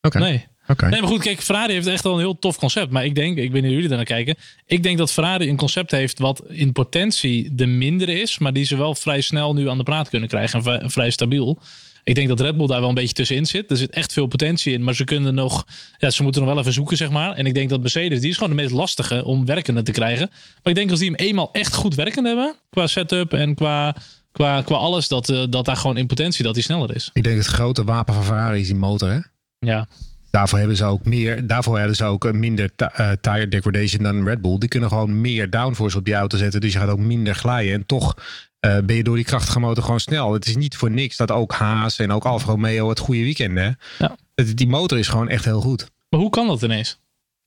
Okay. Nee. Okay. Nee, maar goed, kijk, Ferrari heeft echt wel een heel tof concept. Maar ik denk, ik niet hoe jullie naar kijken. Ik denk dat Ferrari een concept heeft wat in potentie de mindere is. Maar die ze wel vrij snel nu aan de praat kunnen krijgen. En vrij stabiel. Ik denk dat Red Bull daar wel een beetje tussenin zit. Er zit echt veel potentie in, maar ze kunnen nog, ja, ze moeten nog wel even zoeken, zeg maar. En ik denk dat Mercedes, die is gewoon de meest lastige om werkende te krijgen. Maar ik denk als die hem eenmaal echt goed werkend hebben, qua setup en qua, qua, qua alles, dat, uh, dat daar gewoon in potentie dat hij sneller is. Ik denk het grote wapen van Ferrari is die motor, hè? Ja. Daarvoor hebben ze ook meer. Daarvoor hebben ze ook minder uh, tire degradation dan Red Bull. Die kunnen gewoon meer downforce op die auto zetten. Dus je gaat ook minder glijden. En toch uh, ben je door die krachtige motor gewoon snel. Het is niet voor niks dat ook Haas en ook Alfa Romeo het goede weekend hè. Ja. Die motor is gewoon echt heel goed. Maar hoe kan dat ineens?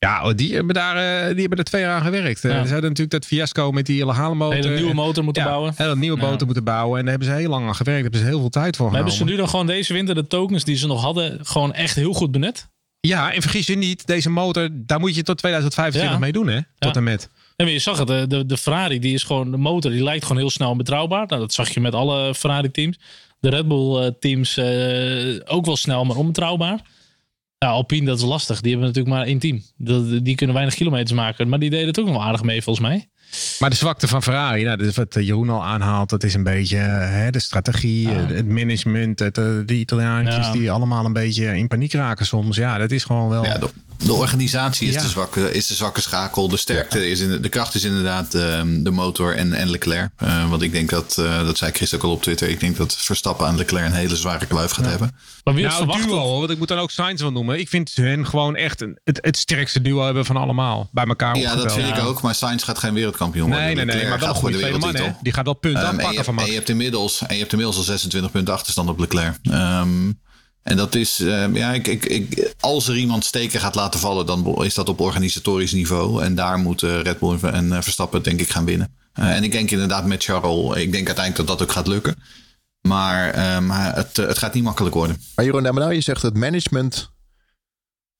Ja, oh, die hebben daar, uh, die hebben er twee jaar aan gewerkt. Ja. Ze hadden natuurlijk dat fiasco met die illegale motor. Hele nieuwe motor moeten ja, bouwen. Hele nieuwe ja. motor moeten bouwen. En daar hebben ze heel lang aan gewerkt. Daar hebben ze heel veel tijd voor maar Hebben ze nu dan gewoon deze winter de tokens die ze nog hadden, gewoon echt heel goed benut? Ja, en vergis je niet, deze motor, daar moet je tot 2025 mee doen, hè? Tot en met. En je zag het, de, de, de, Ferrari, die is gewoon, de motor, die lijkt gewoon heel snel en betrouwbaar. Nou, dat zag je met alle Ferrari-teams. De Red Bull-teams uh, ook wel snel, maar onbetrouwbaar. Ja, Alpine, dat is lastig. Die hebben natuurlijk maar één team. Die, die kunnen weinig kilometers maken. Maar die deden het ook nog wel aardig mee, volgens mij. Maar de zwakte van Ferrari, nou, is wat Jeroen al aanhaalt, dat is een beetje hè, de strategie, ja. het management, het, de Italiaantjes ja. die allemaal een beetje in paniek raken soms. Ja, dat is gewoon wel. Ja, de, organisatie is, de zwakke, is de zwakke schakel. De sterkte is in de, de kracht is inderdaad de, de motor en, en Leclerc. Uh, want ik denk dat, uh, dat zei Chris ook al op Twitter. Ik denk dat Verstappen aan Leclerc een hele zware kluif gaat hebben. Maar wie nou, duo, want ik moet dan ook Sainz wel noemen. Ik vind hen gewoon echt een, het, het sterkste duo hebben van allemaal. Bij elkaar. Ja, dat vind ik ook. Maar Sainz gaat geen wereldkampioen worden. Nee, nee, nee. Maar wel een goede tweede man, hè? Die gaat wel punten um, aanpakken en je, van Max. En je hebt inmiddels, en je hebt inmiddels al 26 punten achterstand op Leclerc. Um, en dat is, uh, ja, ik, ik, ik, als er iemand steken gaat laten vallen, dan is dat op organisatorisch niveau. En daar moeten Red Bull en uh, Verstappen, denk ik, gaan winnen. Uh, en ik denk inderdaad met Charles, ik denk uiteindelijk dat dat ook gaat lukken. Maar het, het gaat niet makkelijk worden. Maar Jeroen, nou, je zegt het management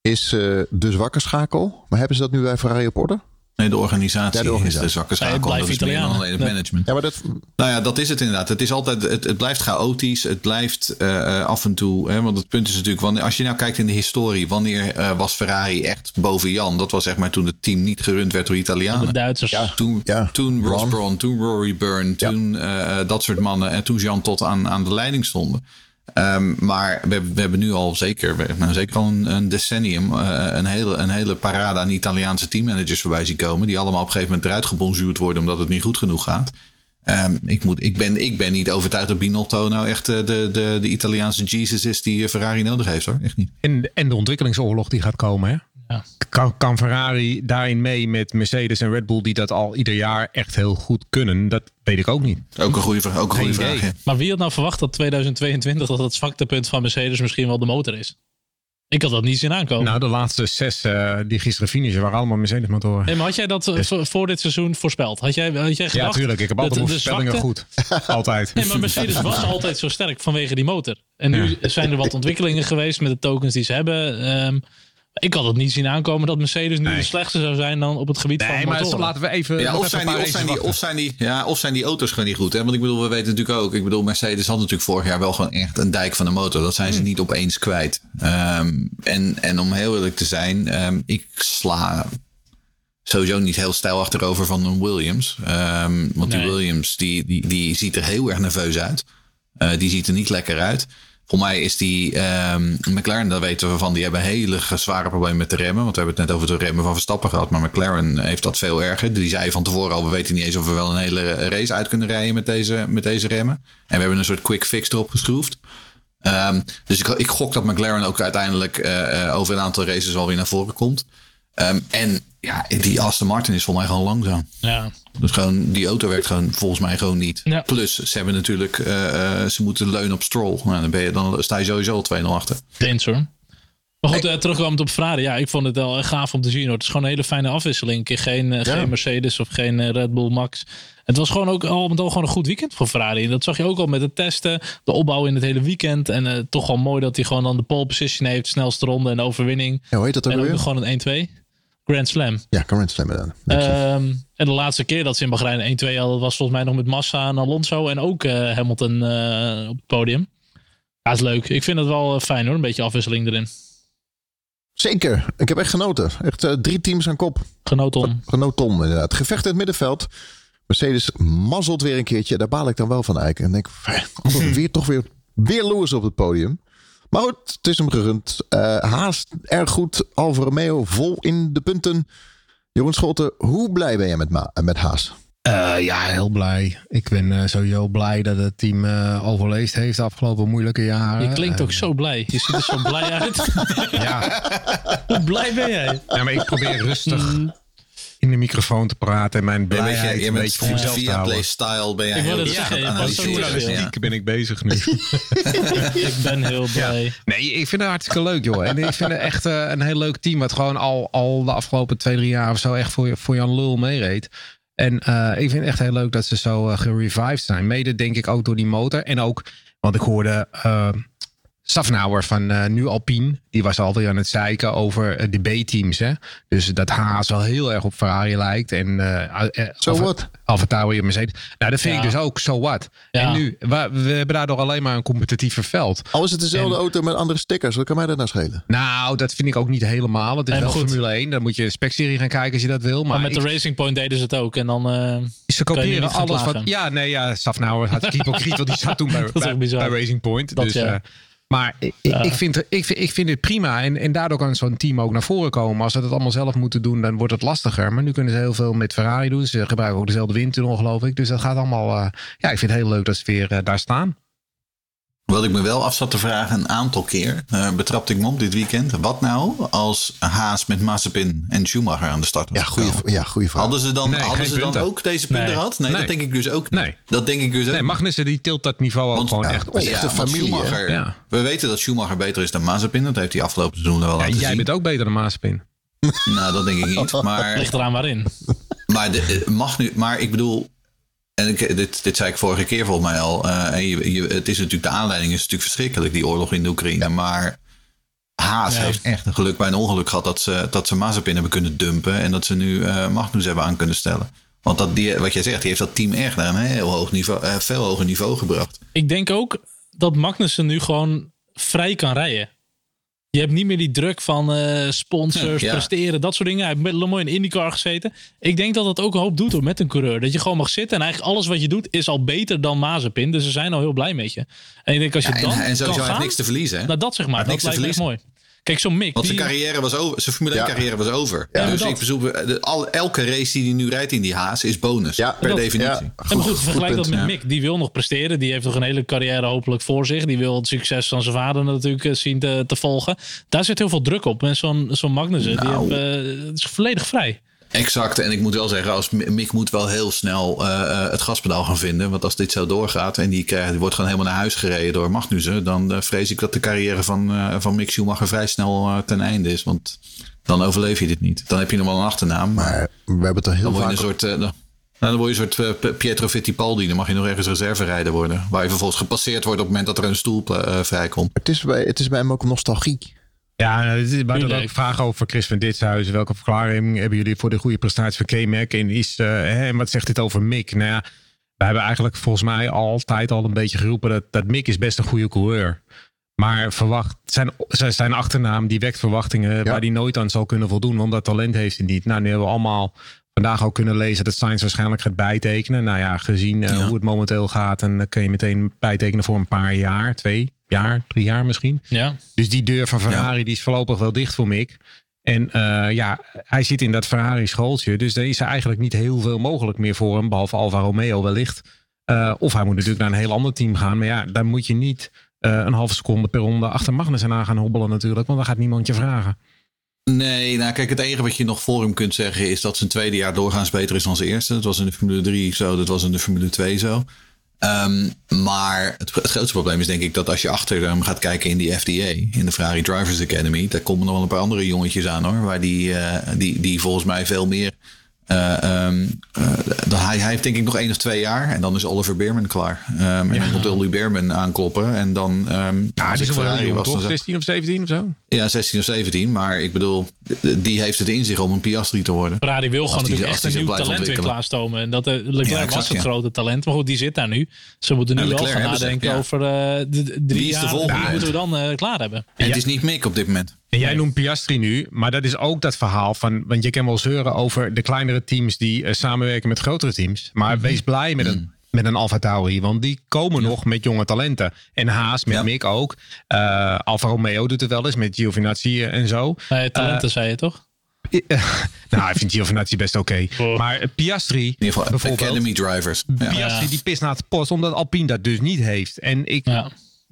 is de zwakke schakel. Maar hebben ze dat nu bij Ferrari op orde? Nee, de organisatie, ja, de organisatie. is de zwakke schakel. Ja, dat is meer dan alleen het management. Ja, maar dat... Nou ja, dat is het inderdaad. Het, is altijd, het, het blijft chaotisch. Het blijft uh, af en toe... Hè, want het punt is natuurlijk... Wanneer, als je nou kijkt in de historie... Wanneer uh, was Ferrari echt boven Jan? Dat was zeg maar toen het team niet gerund werd door Italianen. De Duitsers. Ja. Toen, ja. toen Ross Braun, toen Rory Byrne, toen uh, dat soort mannen. En toen Jan tot aan, aan de leiding stonden. Um, maar we, we, hebben nu al zeker, nou, zeker al een, decennium uh, een, hele, een hele parade aan Italiaanse teammanagers voorbij zien komen. Die allemaal op een gegeven moment eruit gebonzuurd worden omdat het niet goed genoeg gaat. Um, ik, moet, ik, ben, ik ben niet overtuigd dat Binotto nou echt de, de, de Italiaanse Jesus is die Ferrari nodig heeft hoor. Echt niet. En, en de ontwikkelingsoorlog die gaat komen hè? Ja. Kan, kan, Ferrari daarin mee met Mercedes en Red Bull, die dat al ieder jaar echt heel goed kunnen? Dat weet ik ook niet. Ook een goede, ook een goede vraag. Ja. Maar wie had nou verwacht dat 2022 dat het zwaktepunt van Mercedes misschien wel de motor is? Ik had dat niet zien aankomen. Nou, de laatste zes uh, die gisteren finishen waren allemaal Mercedes motoren. Hey, maar had jij dat uh, dus. voor dit seizoen voorspeld? Had jij, had jij gedacht? Ja, tuurlijk. Ik heb altijd de, de voorspellingen goed. altijd. Nee, maar Mercedes was altijd zo sterk vanwege die motor. En nu ja. zijn er wat ontwikkelingen geweest met de tokens die ze hebben. Um, ik had het niet zien aankomen dat Mercedes nu nee. de slechtste zou zijn dan op het gebied nee, van maar motoren. laten we even. Ja, of, zijn die, of, zijn die, of, zijn die, ja, of zijn die auto's gewoon niet goed? Hè? Want ik bedoel, we weten natuurlijk ook. Ik bedoel, Mercedes had natuurlijk vorig jaar wel gewoon echt een dijk van de motor. Dat zijn ze hmm. niet opeens kwijt. Um, en, en om heel eerlijk te zijn, um, ik sla sowieso niet heel stijl achterover van een Williams. Um, want nee. die Williams die, die, die ziet er heel erg nerveus uit. Uh, die ziet er niet lekker uit. Voor mij is die um, McLaren, daar weten we van, die hebben hele zware problemen met de remmen. Want we hebben het net over de remmen van Verstappen gehad. Maar McLaren heeft dat veel erger. Die zei van tevoren al, we weten niet eens of we wel een hele race uit kunnen rijden met deze, met deze remmen. En we hebben een soort quick fix erop geschroefd. Um, dus ik, ik gok dat McLaren ook uiteindelijk uh, over een aantal races alweer naar voren komt. Um, en ja, die Aston Martin is volgens mij gewoon langzaam. Ja. Dus gewoon, die auto werkt gewoon volgens mij gewoon niet. Ja. Plus, ze hebben natuurlijk, uh, uh, ze moeten leunen op Stroll. Nou, dan, ben je, dan sta je sowieso al 2-0 achter. Eens hoor. Maar goed, uh, terugkomend op Ferrari. Ja, ik vond het wel gaaf om te zien. Hoor. Het is gewoon een hele fijne afwisseling. Een keer geen, ja. geen Mercedes of geen Red Bull Max. Het was gewoon ook al met al gewoon een goed weekend voor Ferrari. En dat zag je ook al met het testen, de opbouw in het hele weekend. En uh, toch wel mooi dat hij gewoon dan de pole position heeft, snelste ronde en de overwinning. Ja, hoe heet dat ook en ook weer? gewoon een 1-2. Grand Slam. Ja, Grand Slam dan. Um, en de laatste keer dat ze in Bahrein 1-2 hadden, was volgens mij nog met Massa en Alonso en ook uh, Hamilton uh, op het podium. Ja, is leuk. Ik vind het wel fijn hoor, een beetje afwisseling erin. Zeker. Ik heb echt genoten. Echt uh, drie teams aan kop. Genoten. Genoten, inderdaad. Gevecht in het middenveld. Mercedes mazzelt weer een keertje. Daar baal ik dan wel van eigenlijk. En denk, altijd weer toch weer Weer Lewis op het podium. Maar goed, het is hem gegund. Uh, Haas erg goed. Alfa Romeo vol in de punten. Jeroen Scholten, hoe blij ben je met, Ma met Haas? Uh, ja, heel blij. Ik ben uh, sowieso blij dat het team uh, overleefd heeft de afgelopen moeilijke jaren. Je klinkt ook zo blij. Je ziet er zo blij uit. ja. Hoe blij ben jij? Ja, maar ik probeer rustig mm in de microfoon te praten en mijn blijheid je, een beetje voor mezelf te houden. Via Play-style ben jij ik heel het ben ik bezig nu. ik ben heel blij. Ja. Nee, ik vind het hartstikke leuk, joh. En ik vind het echt uh, een heel leuk team. Wat gewoon al, al de afgelopen twee, drie jaar of zo echt voor, voor Jan Lul meereed. En uh, ik vind het echt heel leuk dat ze zo uh, gerevived zijn. Mede denk ik ook door die motor. En ook, want ik hoorde Safnauer van uh, Nu Alpine, die was altijd aan het zeiken over uh, de B-teams. Dus dat Haas wel heel erg op Ferrari lijkt. En uh, so what? AlphaTauri en Mercedes. Nou, dat vind ja. ik dus ook so what. Ja. En nu, we, we, hebben daardoor alleen maar een competitiever veld. Al is het dezelfde en, auto met andere stickers, wat kan mij dat nou schelen? Nou, dat vind ik ook niet helemaal. Het is en wel goed. Formule 1. Dan moet je een specserie gaan kijken als je dat wil. Maar, maar met ik, de Racing Point deden ze het ook. En dan Ze kopiëren alles wat... Ja, nee, ja, Safnauer had hypocriet, want die zat toen bij, bij, bij, Racing Point. Dat, dus... Ja. Maar ik, ik, vind, ik, vind, ik vind het prima. En, en daardoor kan zo'n team ook naar voren komen. Als ze het allemaal zelf moeten doen, dan wordt het lastiger. Maar nu kunnen ze heel veel met Ferrari doen. Ze gebruiken ook dezelfde windtunnel, geloof ik. Dus dat gaat allemaal... Uh, ja, ik vind het heel leuk dat ze weer uh, daar staan. Wat ik me wel af zat te vragen een aantal keer, uh, betrapte ik me op dit weekend. Wat nou als Haas met Mazepin en Schumacher aan de start was Ja, goede ja, goede vraag. Hadden ze dan, nee, hadden ze dan ook deze punten nee. gehad? Nee, nee, dat denk ik dus ook niet. Nee. Dat denk ik dus ook Nee, Magnussen die tilt dat niveau want, gewoon ja, echt op. Ja, familie, ja. We weten dat Schumacher beter is dan Mazepin. Dat heeft hij afgelopen seizoen wel laten ja, Jij zien. bent ook beter dan Mazepin. nou, dat denk ik niet. Maar, Ligt eraan waarin. Maar, de, mag nu, maar ik bedoel, en ik, dit, dit zei ik vorige keer volgens mij al. Uh, je, je, het is natuurlijk, de aanleiding is natuurlijk verschrikkelijk, die oorlog in de Oekraïne. Maar Haas ja. heeft echt een geluk bij een ongeluk gehad dat ze, dat ze Mazepin hebben kunnen dumpen. En dat ze nu uh, Magnus hebben aan kunnen stellen. Want dat die, wat jij zegt, die heeft dat team echt naar een heel hoog niveau, uh, veel hoger niveau gebracht. Ik denk ook dat Magnussen nu gewoon vrij kan rijden. Je hebt niet meer die druk van uh, sponsors, ja. presteren, dat soort dingen. Hij heeft met Le Mans in IndyCar gezeten. Ik denk dat dat ook een hoop doet hoor, met een coureur. Dat je gewoon mag zitten en eigenlijk alles wat je doet is al beter dan Mazepin. Dus ze zijn al heel blij met je. En ik denk als je ja, dan En, sowieso kan heeft niks te verliezen. Hè? Nou, dat zeg maar. Dat lijkt me echt mooi. Kijk, zo'n Mick. Want die... zijn carrière was over. Zijn Formule 1 ja. carrière was over. Ja, dus ik bezoek, de, al, elke race die hij nu rijdt in die Haas is bonus. Ja, per dat, definitie. Ja, goed, en goed, vergelijk dat met Mick. Die wil nog presteren. Die heeft nog een hele carrière hopelijk voor zich. Die wil het succes van zijn vader natuurlijk zien te, te volgen. Daar zit heel veel druk op. En zo'n zo'n Magnussen, nou. die heeft, uh, is volledig vrij. Exact. En ik moet wel zeggen, als Mick moet wel heel snel uh, het gaspedaal gaan vinden. Want als dit zo doorgaat en die, krijgt, die wordt gewoon helemaal naar huis gereden door Magnussen. Dan uh, vrees ik dat de carrière van, uh, van Mick Schumacher vrij snel ten einde is. Want dan overleef je dit niet. Dan heb je nog wel een achternaam. Maar, we hebben het er heel dan vaak... Een soort, dan, dan word je een soort Pietro Fittipaldi. Dan mag je nog ergens reserverijder worden. Waar je vervolgens gepasseerd wordt op het moment dat er een stoel vrijkomt. Het is, bij, het is bij hem ook nostalgie. Ja, het is maar ook vragen over Chris van Ditshuizen. Welke verklaring hebben jullie voor de goede prestatie van K-Mac? En, is, uh, hè, en wat zegt dit over Mick? Nou ja, we hebben eigenlijk volgens mij altijd al een beetje geroepen dat, dat Mick is best een goede coureur. Maar verwacht, zijn, zijn achternaam die wekt verwachtingen ja. waar hij nooit aan zal kunnen voldoen. Want dat talent heeft hij niet. Nou, nu hebben we allemaal vandaag ook kunnen lezen dat Sainz waarschijnlijk gaat bijtekenen. Nou ja, gezien uh, ja. hoe het momenteel gaat, dan kun je meteen bijtekenen voor een paar jaar, twee jaar, drie jaar misschien. Ja. Dus die deur van Ferrari ja. die is voorlopig wel dicht voor Mick. En uh, ja, hij zit in dat Ferrari schooltje. Dus er is er eigenlijk niet heel veel mogelijk meer voor hem. Behalve Alfa Romeo wellicht. Uh, of hij moet natuurlijk naar een heel ander team gaan. Maar ja, daar moet je niet uh, een halve seconde per ronde achter Magnussen aan gaan hobbelen natuurlijk. Want dan gaat niemand je vragen. Nee, nou kijk, het enige wat je nog voor hem kunt zeggen is dat zijn tweede jaar doorgaans beter is dan zijn eerste. Dat was in de Formule 3 zo, dat was in de Formule 2 zo. Um, maar het, grootste probleem is denk ik dat als je achter hem gaat kijken in die FDA, in de Ferrari Drivers Academy, daar komen nog wel een paar andere jongetjes aan hoor, waar die, uh, die, die volgens mij veel meer Uh, um, uh, hij, hij, heeft denk ik nog één of twee jaar. En dan is Oliver Beerman klaar. Um, ja. En dan komt Oliver Beerman aankloppen. En dan... Um, ja, die is wel was, 16 of 17 of zo? Ja, 16 of 17. Maar ik bedoel, die heeft het in zich om een Piastri te worden. Ferrari wil gewoon natuurlijk echt een nieuw talent weer klaarstomen. En dat, uh, Leclerc ja, exact, was het ja. grote talent. Maar goed, die zit daar nu. Ze moeten nu wel gaan nadenken ze, over de, drie jaar. De die moeten we dan klaar hebben. En het is niet Mick op dit moment. En jij noemt Piastri nu, maar dat is ook dat verhaal van. Want je kan wel zeuren over de kleinere teams die uh, samenwerken met grotere teams. Maar mm -hmm. wees blij met een met een Alfa Tauri. Want die komen nog met jonge talenten. En Haas met Mick ook. Uh, Alfa Romeo doet het wel eens met Giovinazzi en zo. Nee, talenten zei je toch? nou, ik vind Giovinazzi best oké. Oh. Maar Piastri, in ieder geval Academy drivers. Piastri die pist naar het post omdat Alpine dat dus niet heeft. En ik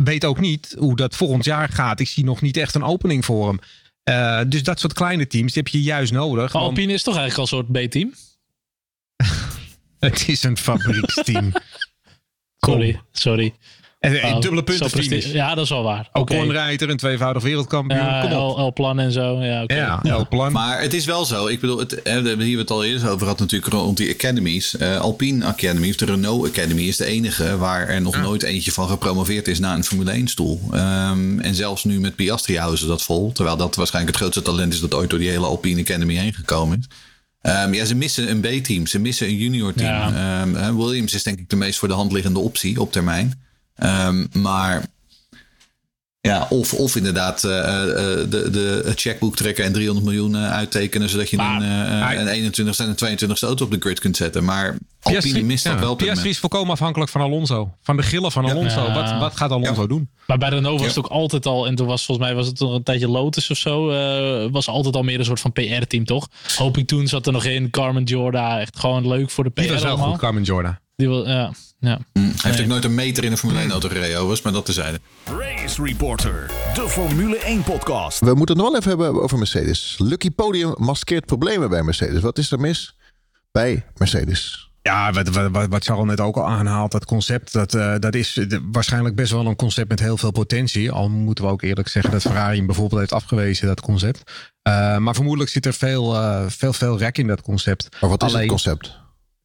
weet ook niet hoe dat volgend jaar gaat. Ik zie nog niet echt een opening voor hem. Uh, dus dat soort kleine teams die heb je juist nodig. Maar Alpine is toch eigenlijk al een soort B-team? het is een fabrieksteam. sorry, sorry. En een oh, dubbele punten Ja, dat is wel waar. Ook okay. rijder, een tweevoudig wereldkampioen. Ja, Kom op. L-plan en zo. Ja, okay. ja, L-plan. Maar het is wel zo. Ik bedoel, het, hè, hier we het al eerder over gehad natuurlijk rond die academies. Uh, Alpine Academy, of de Renault Academy, is de enige waar er nog nooit eentje van gepromoveerd is naar een Formule 1 stoel. Um, en zelfs nu met Piastri houden ze dat vol. Terwijl dat waarschijnlijk het grootste talent is dat ooit door die hele Alpine Academy heen gekomen is. Um, ja, ze missen een B-team. Ze missen een junior team. Ja. Um, Williams is denk ik de meest voor de hand liggende optie op termijn. Um, maar ja, of, of inderdaad uh, de, de checkbook trekken en 300 miljoen uittekenen, zodat je maar, een, uh, een 21ste en een 22ste auto op de grid kunt zetten. Maar Alpine mist dat wel. Piastri is volkomen afhankelijk van Alonso. Van de gillen van Alonso. Ja. Wat, wat gaat Alonso doen? Maar bij Renault was het ook altijd al, en toen was volgens mij was het een tijdje Lotus of zo, was altijd al meer een soort van PR-team, toch? Hoop ik toen zat er nog in, Carmen Jorda, echt gewoon leuk voor de PR. Die was wel goed, Carmen Jorda. Die wil, ja. Ja. Hm, hij heeft ook nooit een meter in de Formule 1 auto gereden, was, maar dat tezijde. Race Reporter, de Formule 1 podcast. We moeten het nog wel even hebben over Mercedes. Lucky Podium maskeert problemen bij Mercedes. Wat is er mis bij Mercedes? Ja, wat, wat, wat Charles net ook al aanhaalt, dat concept, dat, uh, dat is waarschijnlijk best wel een concept met heel veel potentie. Al moeten we ook eerlijk zeggen dat Ferrari bijvoorbeeld heeft afgewezen, dat concept. Uh, maar vermoedelijk zit er veel, uh, veel, veel rek in dat concept. Maar wat is het concept?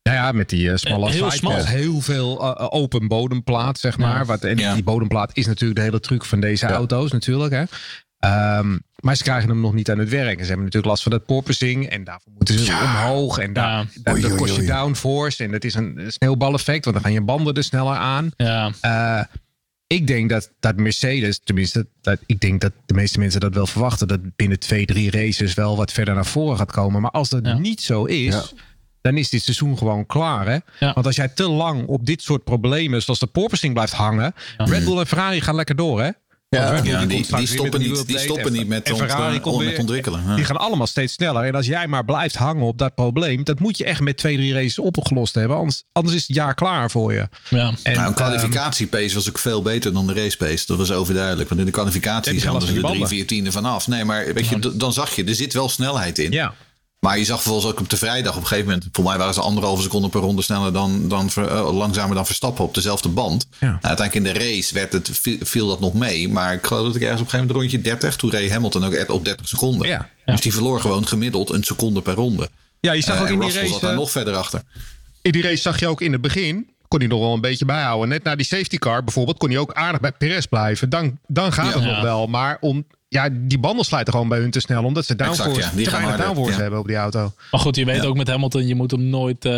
Ja, ja, met die uh, smalle heel smal. heel veel uh, open bodemplaat, zeg maar. Ja. Wat, en ja. die bodemplaat is natuurlijk de hele truc van deze ja. auto's natuurlijk. Hè. Um, maar ze krijgen hem nog niet aan het werk. En ze hebben natuurlijk last van dat porpoising. En daarvoor moeten ze omhoog. En daar, dat, dat kost je downforce. En dat is een sneeuwbaleffect. Want dan gaan je banden er sneller aan. Ja. Uh, ik denk dat, dat Mercedes, tenminste, dat, ik denk dat de meeste mensen dat wel verwachten. Dat binnen twee, drie races wel wat verder naar voren gaat komen. Maar als dat niet zo is dan is dit seizoen gewoon klaar. Hè? Want als jij te lang op dit soort problemen, zoals de porpoising blijft hangen. Red Bull en Ferrari gaan lekker door, hè? Ja, ja die, die, stoppen niet, die stoppen niet met, ont, ont, met ontwikkelen. Ja. Die gaan allemaal steeds sneller. En als jij maar blijft hangen op dat probleem, dat moet je echt met twee, drie races opgelost hebben. Anders, anders is het jaar klaar voor je. Ja. En, nou, een kwalificatiepace was ook veel beter dan de race pace. Dat was overduidelijk. Want in de kwalificatie gaan ze er drie, vier tiende vanaf. Nee, maar weet je, dan zag je, er zit wel snelheid in. Ja. Maar je zag vervolgens ook op de vrijdag op een gegeven moment. Voor mij waren ze anderhalve seconde per ronde sneller dan, dan uh, langzamer dan Verstappen op dezelfde band. Ja. Nou, uiteindelijk in de race werd het, viel dat nog mee. Maar ik geloof dat ik ergens op een gegeven moment rondje 30. Toen reed Hamilton ook op 30 seconden. Ja. Dus die verloor gewoon gemiddeld een seconde per ronde. Ja, je zag ook uh, in die race. zat daar nog verder achter. In die race zag je ook in het begin kon hij nog wel een beetje bijhouden. Net na die safety car bijvoorbeeld kon hij ook aardig bij Perez blijven. Dan, dan gaat het nog wel. Maar om ja, die banden slijten gewoon bij hun te snel. Omdat ze downforce, exact, ja. die te weinig downforce hebben op die auto. Maar goed, je weet ook met Hamilton, je moet hem nooit... Uh,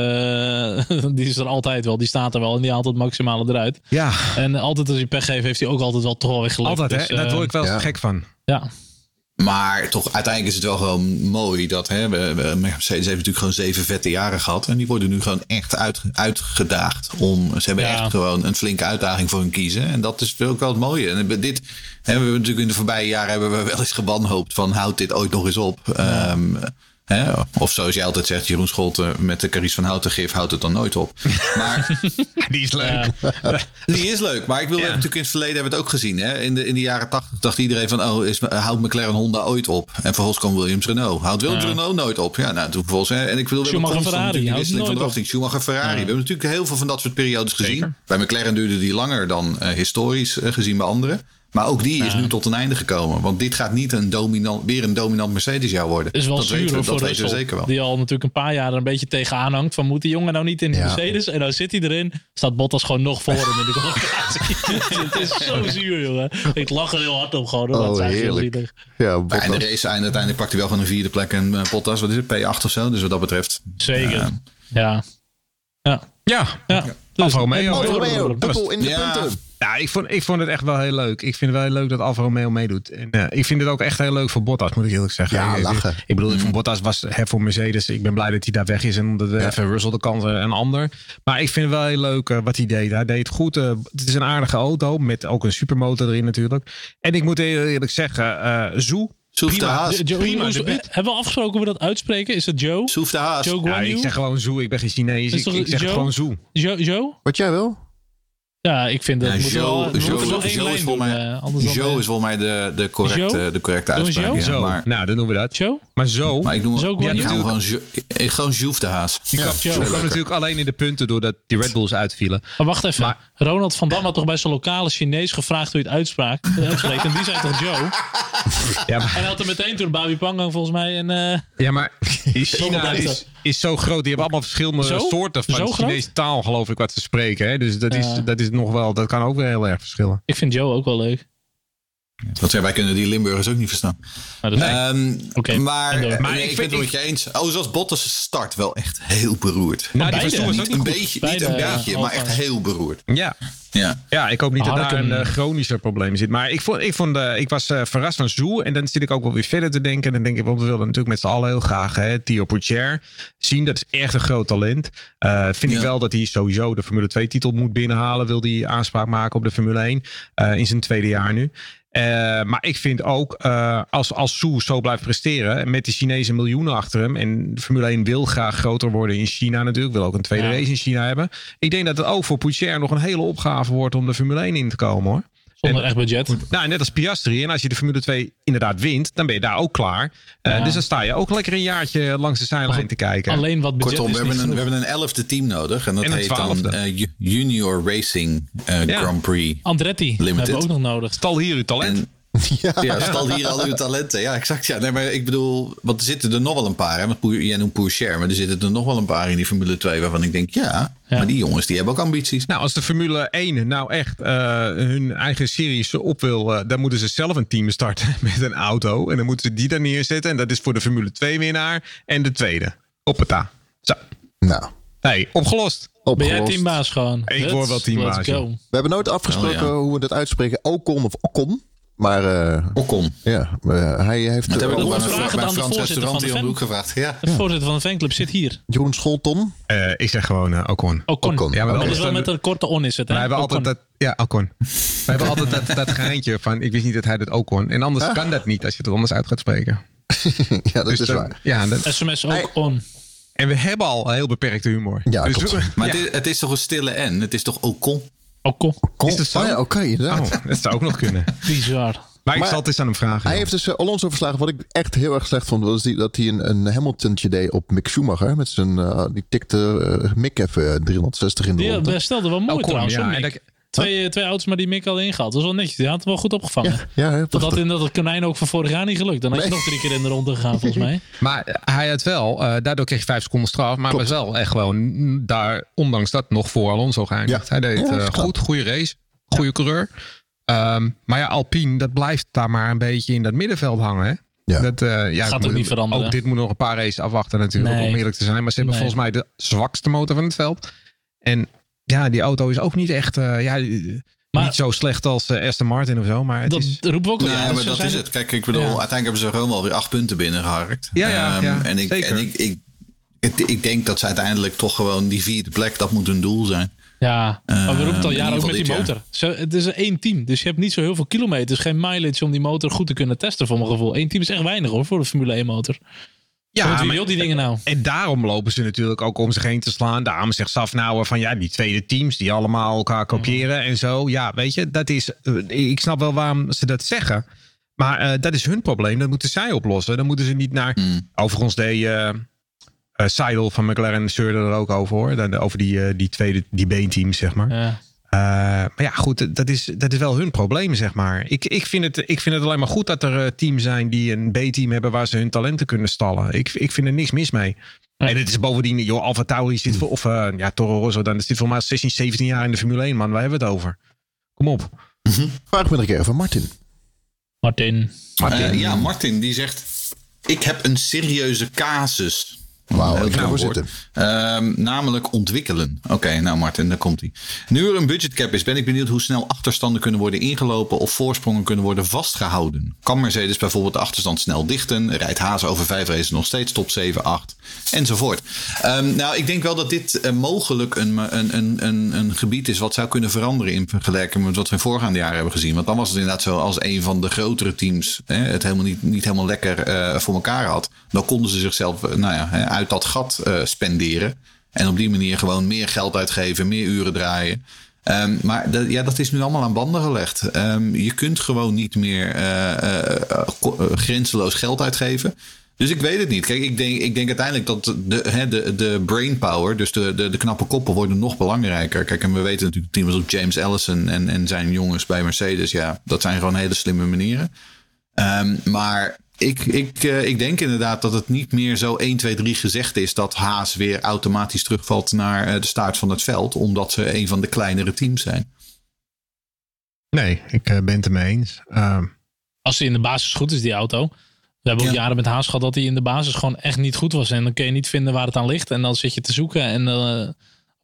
die is er altijd wel. Die staat er wel en die haalt het maximale eruit. Ja. En altijd als je pech geeft, heeft hij ook altijd wel toch wel weggelegd. Altijd, dus, hè? Daar word ik wel uh, gek van. Ja. Maar toch, uiteindelijk is het wel gewoon mooi dat hè, we, we, Mercedes heeft natuurlijk gewoon zeven vette jaren gehad. En die worden nu gewoon echt uit, uitgedaagd. Om, ze hebben echt gewoon een flinke uitdaging voor hun kiezen. En dat is ook wel het mooie. En dit hebben we natuurlijk in de voorbije jaren hebben we wel eens gewanhoopt van houd dit ooit nog eens op. Ja. Um, Hè? Of zoals jij altijd zegt, Jeroen Scholten met de Caries van Houten gif houdt het dan nooit op. Maar, die is leuk. die is leuk. Maar ik wil natuurlijk in het verleden hebben we het ook gezien. Hè? In, de, in de jaren tachtig dacht iedereen van, oh, is, houdt McLaren Honda ooit op? En vervolgens kwam Williams Renault. Houdt Williams Renault nooit op? Ja, nou, toen vervolgens. Hè? En ik wil Schumacher Ferrari. Die wisseling van de. Schumacher Ferrari. We hebben natuurlijk heel veel van dat soort periodes gezien. Bij McLaren duurde die langer dan uh, historisch uh, gezien bij anderen. Maar ook die is nu tot een einde gekomen. Want dit gaat niet een dominant, weer een dominant Mercedes jaar worden. Is wel dat weten we, dat weten we zeker wel. Die al natuurlijk een paar jaar er een beetje tegenaan hangt. Van moet die jongen nou niet in de Mercedes? En nou zit hij erin. Staat Bottas gewoon nog voor hem in de kwalificatie. het is zo zuur, jongen. Ik lach er heel hard op gewoon. Oh, dat heerlijk. Ja, Bottas. en de race uiteindelijk pakt hij wel van een vierde plek. En uh, Bottas, wat is het? P8 of zo. Dus wat dat betreft. Zeker. Uh, ja. Ja. Ja. ja. Dus, Alfa Romeo. Alfa Romeo. Dubbel in de punten. Ja, ik vond, ik vond het echt wel heel leuk. Ik vind het wel heel leuk dat Alfa Romeo meedoet. En uh, ik vind het ook echt heel leuk voor Bottas, moet ik eerlijk zeggen. Ja, ik, lachen. Ik, ik bedoel, mm. Bottas was hè, voor Mercedes. Ik ben blij dat hij daar weg is en dat ja. even Russell de kans een ander. Maar ik vind het wel heel leuk uh, wat hij deed. Hij deed goed. Uh, het is een aardige auto met ook een supermotor erin natuurlijk. En ik moet heel eerlijk zeggen, uh, Zoe Soef de Haas. Prima, hebben we afgesproken hoe we dat uitspreken? Is het Joe? Soef de Haas. Joe ja, ik zeg gewoon Zoe. Ik ben geen Chinees. Ik, ik, zeg Joe? gewoon Zoe. Joe? Joe? Wat jij wil? Ja, ik vind dat ja, moet wel, lijn is volgens mij, uh, Joe is volgens mij de, de, correcte, de correcte uitspraak. Ja, Zo, maar, nou, dan noemen we dat. Joe? Maar zo. maar ik noem, Zo ja, gewoon ik gewoon, ik- de Haas. Die kwam, Joe. die kwam natuurlijk alleen in de punten doordat die Red Bulls uitvielen. Maar wacht even. Maar- Ronald van Dam had toch bij zijn lokale Chinees gevraagd hoe je het uitspraak, uitspreekt. En die zei toch Joe? Ja, maar, En hij had er meteen toen Babi Pangang volgens mij. En, eh, ja, maar China is, is zo groot. Die hebben allemaal verschillende Zo? soorten van? Chinese taal, geloof ik, wat ze spreken. Hè? Dus dat, is, dat is nog wel, dat kan ook weer heel erg verschillen. ik vind Joe ook wel leuk. Want ja, wij kunnen die Limburgers ook niet verstaan. Maar Ehm, Oké, maar nee, ik ik, vind- ben het met je eens. Oh, zoals Bottas start wel echt heel beroerd. Nou, die beide. niet ook een beetje, Beide, niet een beetje, maar echt heel beroerd. Ja. Ja. ja, ik hoop niet dat daar een uh, chronischer probleem zit. Maar ik, vond, ik, vond, eh, ik was eh, verrast van Zoe. En dan zit ik ook wel weer verder te denken. En dan denk ik, want we willen natuurlijk met z'n allen heel graag hè, Theo Pourchaire zien. Dat is echt een groot talent. Eh, vind ik wel dat hij sowieso de Formule 2 titel moet binnenhalen. Wil hij aanspraak maken op de Formule 1 eh, in zijn tweede jaar nu. Eh, maar ik vind ook, eh, als, als Su zo blijft presteren, en met die Chinese miljoenen achter hem, en de Formule 1 wil graag groter worden in China natuurlijk, wil ook een tweede Ja. race in China hebben. Ik denk dat het ook voor Poutier nog een hele opgave wordt om de Formule 1 in te komen hoor. Zonder en- echt budget. Nou, net als Piastri. En als je de Formule 2 inderdaad wint, dan ben je daar ook klaar. Eh. Dus dan sta je ook lekker een jaartje langs de zijlijn te kijken. Alleen wat budget Kortom, is we hebben, een, we hebben een elfde team nodig. En dat En heet dan twaalfde. eh, Ju- Junior Racing eh, Ja. Grand Prix. Andretti Limited. hebben we ook nog nodig. Stal hier uw talent. En ja, stal hier al uw talenten. Ja, exact. Ja. Nee, maar ik bedoel, want er zitten er nog wel een paar. Hè? Want jij noemt Pourchaire, maar er zitten er nog wel een paar in die Formule 2 waarvan ik denk, ja, Ja. maar die jongens die hebben ook ambities. Nou, als de Formule 1 nou echt eh, hun eigen series op wil, eh, dan moeten ze zelf een team starten met een auto. En dan moeten ze die daar neerzetten. En dat is voor de Formule 2 winnaar en de tweede. Hoppata. Zo. Nou, Hey, opgelost. Ben jij opgelost. teambaas gewoon? Ik word wel teambaas, ja. We hebben nooit afgesproken Oh, ja. hoe we dat uitspreken. Ocon of Ocon. Maar eh, Ocon. ja, eh, hij heeft... Dat heb ik ook we een vragen aan de Frans voorzitter restaurant van hier de om gevraagd. Ja. De voorzitter van de fanclub zit hier. Jeroen Scholton. Eh, ik zeg gewoon eh, Ocon. Ocon. Ocon. Ja, maar Oké. Dat is wel met een korte on is het. Hè? We hebben altijd Ocon. dat. Ja, Ocon. We hebben altijd dat, dat geintje van. Ik wist niet dat hij dat ook kon. En anders kan dat niet als je het anders uit gaat spreken. ja, dat Dus is dan- waar. Ja, dat- SMS ook Hey. on. en we hebben al een heel beperkte humor. Ja, dus klopt. we- Maar ja. het, is, het is toch een stille N? Het is toch Ocon? Ocon. Con- Is dat zo? Oh ja, oké, inderdaad. Oh, dat zou ook nog kunnen. Bizar. Maar ik Maar- zal het eens aan hem vragen. Hij joh. heeft dus eh, Alonso verslagen. Wat ik echt heel erg slecht vond, was die, dat hij een, een Hamiltontje deed op Mick Schumacher. Met zijn, eh, die tikte eh, Mick even eh, 360 in de Die ronde. eh, stelde wel mooi Ocon, trouwens. ja, en dat- twee, twee auto's maar die Mick al ingehaald. Dat was wel netjes. Die had het wel goed opgevangen. Ja, ja, Dat had in dat het konijn ook van vorig jaar niet gelukt. Dan had je nog drie keer in de ronde gegaan volgens mij. Maar eh, hij had wel, eh, daardoor kreeg je vijf seconden straf. Maar was wel echt gewoon mm, daar, ondanks dat, nog voor Alonso geëindigd. Hij deed eh, knap. goed, goede race, goede coureur. Ehm, maar ja, Alpine, dat blijft daar maar een beetje in dat middenveld hangen. Hè? Ja. Dat eh, ja, Gaat ook niet veranderen. Ook dit moet nog een paar races afwachten natuurlijk, Nee. om eerlijk te zijn. Maar ze hebben Nee. volgens mij de zwakste motor van het veld. En ja, die auto is ook niet echt, eh, ja, Maar- niet zo slecht als eh, Aston Martin of zo. Maar het Dat is... roepen we ook. Nee, ja, maar dat is het. Kijk, ik bedoel, Ja. uiteindelijk hebben ze gewoon wel weer acht punten binnengeharkt. Ja, ja, Ehm, ja, en ik, zeker. en ik, ik, ik, ik denk dat ze uiteindelijk toch gewoon die vierde plek, dat moet hun doel zijn. Ja, maar we roepen het al in jaren ook met die motor. Zo, het is een één team, dus je hebt niet zo heel veel kilometers. Geen mileage om die motor goed te kunnen testen voor mijn gevoel. Eén team is echt weinig hoor, voor de Formule 1 motor. Ja, wie maar- wil die dingen nou? En daarom lopen ze natuurlijk ook om zich heen te slaan. Daarom zegt Safnauer van ja, die tweede teams die allemaal elkaar kopiëren en zo. Ja, weet je, dat is. eh, Ik snap wel waarom ze dat zeggen. Maar eh, dat is hun probleem. Dat moeten zij oplossen. Dan moeten ze niet naar. Overigens deed eh eh, Seidel van McLaren zeurde er ook over hoor. Dan, over die, eh, die tweede, die B-teams, zeg maar. Ja. Eh, maar ja, goed, dat is, dat is wel hun probleem, zeg maar. Ik, ik, vind het, ik vind het alleen maar goed dat er eh, teams zijn die een B-team hebben waar ze hun talenten kunnen stallen. Ik, ik vind er niks mis mee. En het is bovendien, joh, Alfa Tauri zit voor, of eh, ja, Toro Rosso, dan zit voor mij 16, 17 jaar in de Formule 1, man. Waar hebben we het over? Kom op. Vraag me nog een keer van Martin. Martin. Ja, Martin die zegt: Ik heb een serieuze casus. Wauw, ik ga zitten. Um, namelijk ontwikkelen. Oké, nou Martin, daar komt hij. Nu er een budgetcap is, ben ik benieuwd hoe snel achterstanden kunnen worden ingelopen of voorsprongen kunnen worden vastgehouden. Kan Mercedes bijvoorbeeld de achterstand snel dichten? Rijdt Haas over vijf races nog steeds top 7, 8 enzovoort. Um, nou, ik denk wel dat dit uh, mogelijk een, een, een, een, een gebied is wat zou kunnen veranderen in vergelijking met wat we in voorgaande jaren hebben gezien. Want dan was het inderdaad zo als een van de grotere teams hè, het helemaal niet, niet helemaal lekker uh, voor elkaar had. Dan konden ze zichzelf, uh, nou ja, uit dat gat uh, spenderen. En op die manier gewoon meer geld uitgeven, meer uren draaien. Um, maar dat, ja, dat is nu allemaal aan banden gelegd. Um, je kunt gewoon niet meer uh, grenzeloos geld uitgeven. Dus ik weet het niet. Kijk, ik denk, ik denk uiteindelijk dat de, hè, de, de brainpower, dus de, de, de knappe koppen, worden nog belangrijker. Kijk, en we weten natuurlijk teams als James Ellison en, en zijn jongens bij Mercedes. Ja, dat zijn gewoon hele slimme manieren. Um, maar ik, ik, uh, ik denk inderdaad dat het niet meer zo 1, 2, 3 gezegd is dat Haas weer automatisch terugvalt naar uh, de staart van het veld, omdat ze een van de kleinere teams zijn. Nee, ik uh, ben het ermee eens. Uh, Als hij in de basis goed is, die auto. We hebben ook ja. jaren met Haas gehad dat hij in de basis gewoon echt niet goed was. En dan kun je niet vinden waar het aan ligt. En dan zit je te zoeken en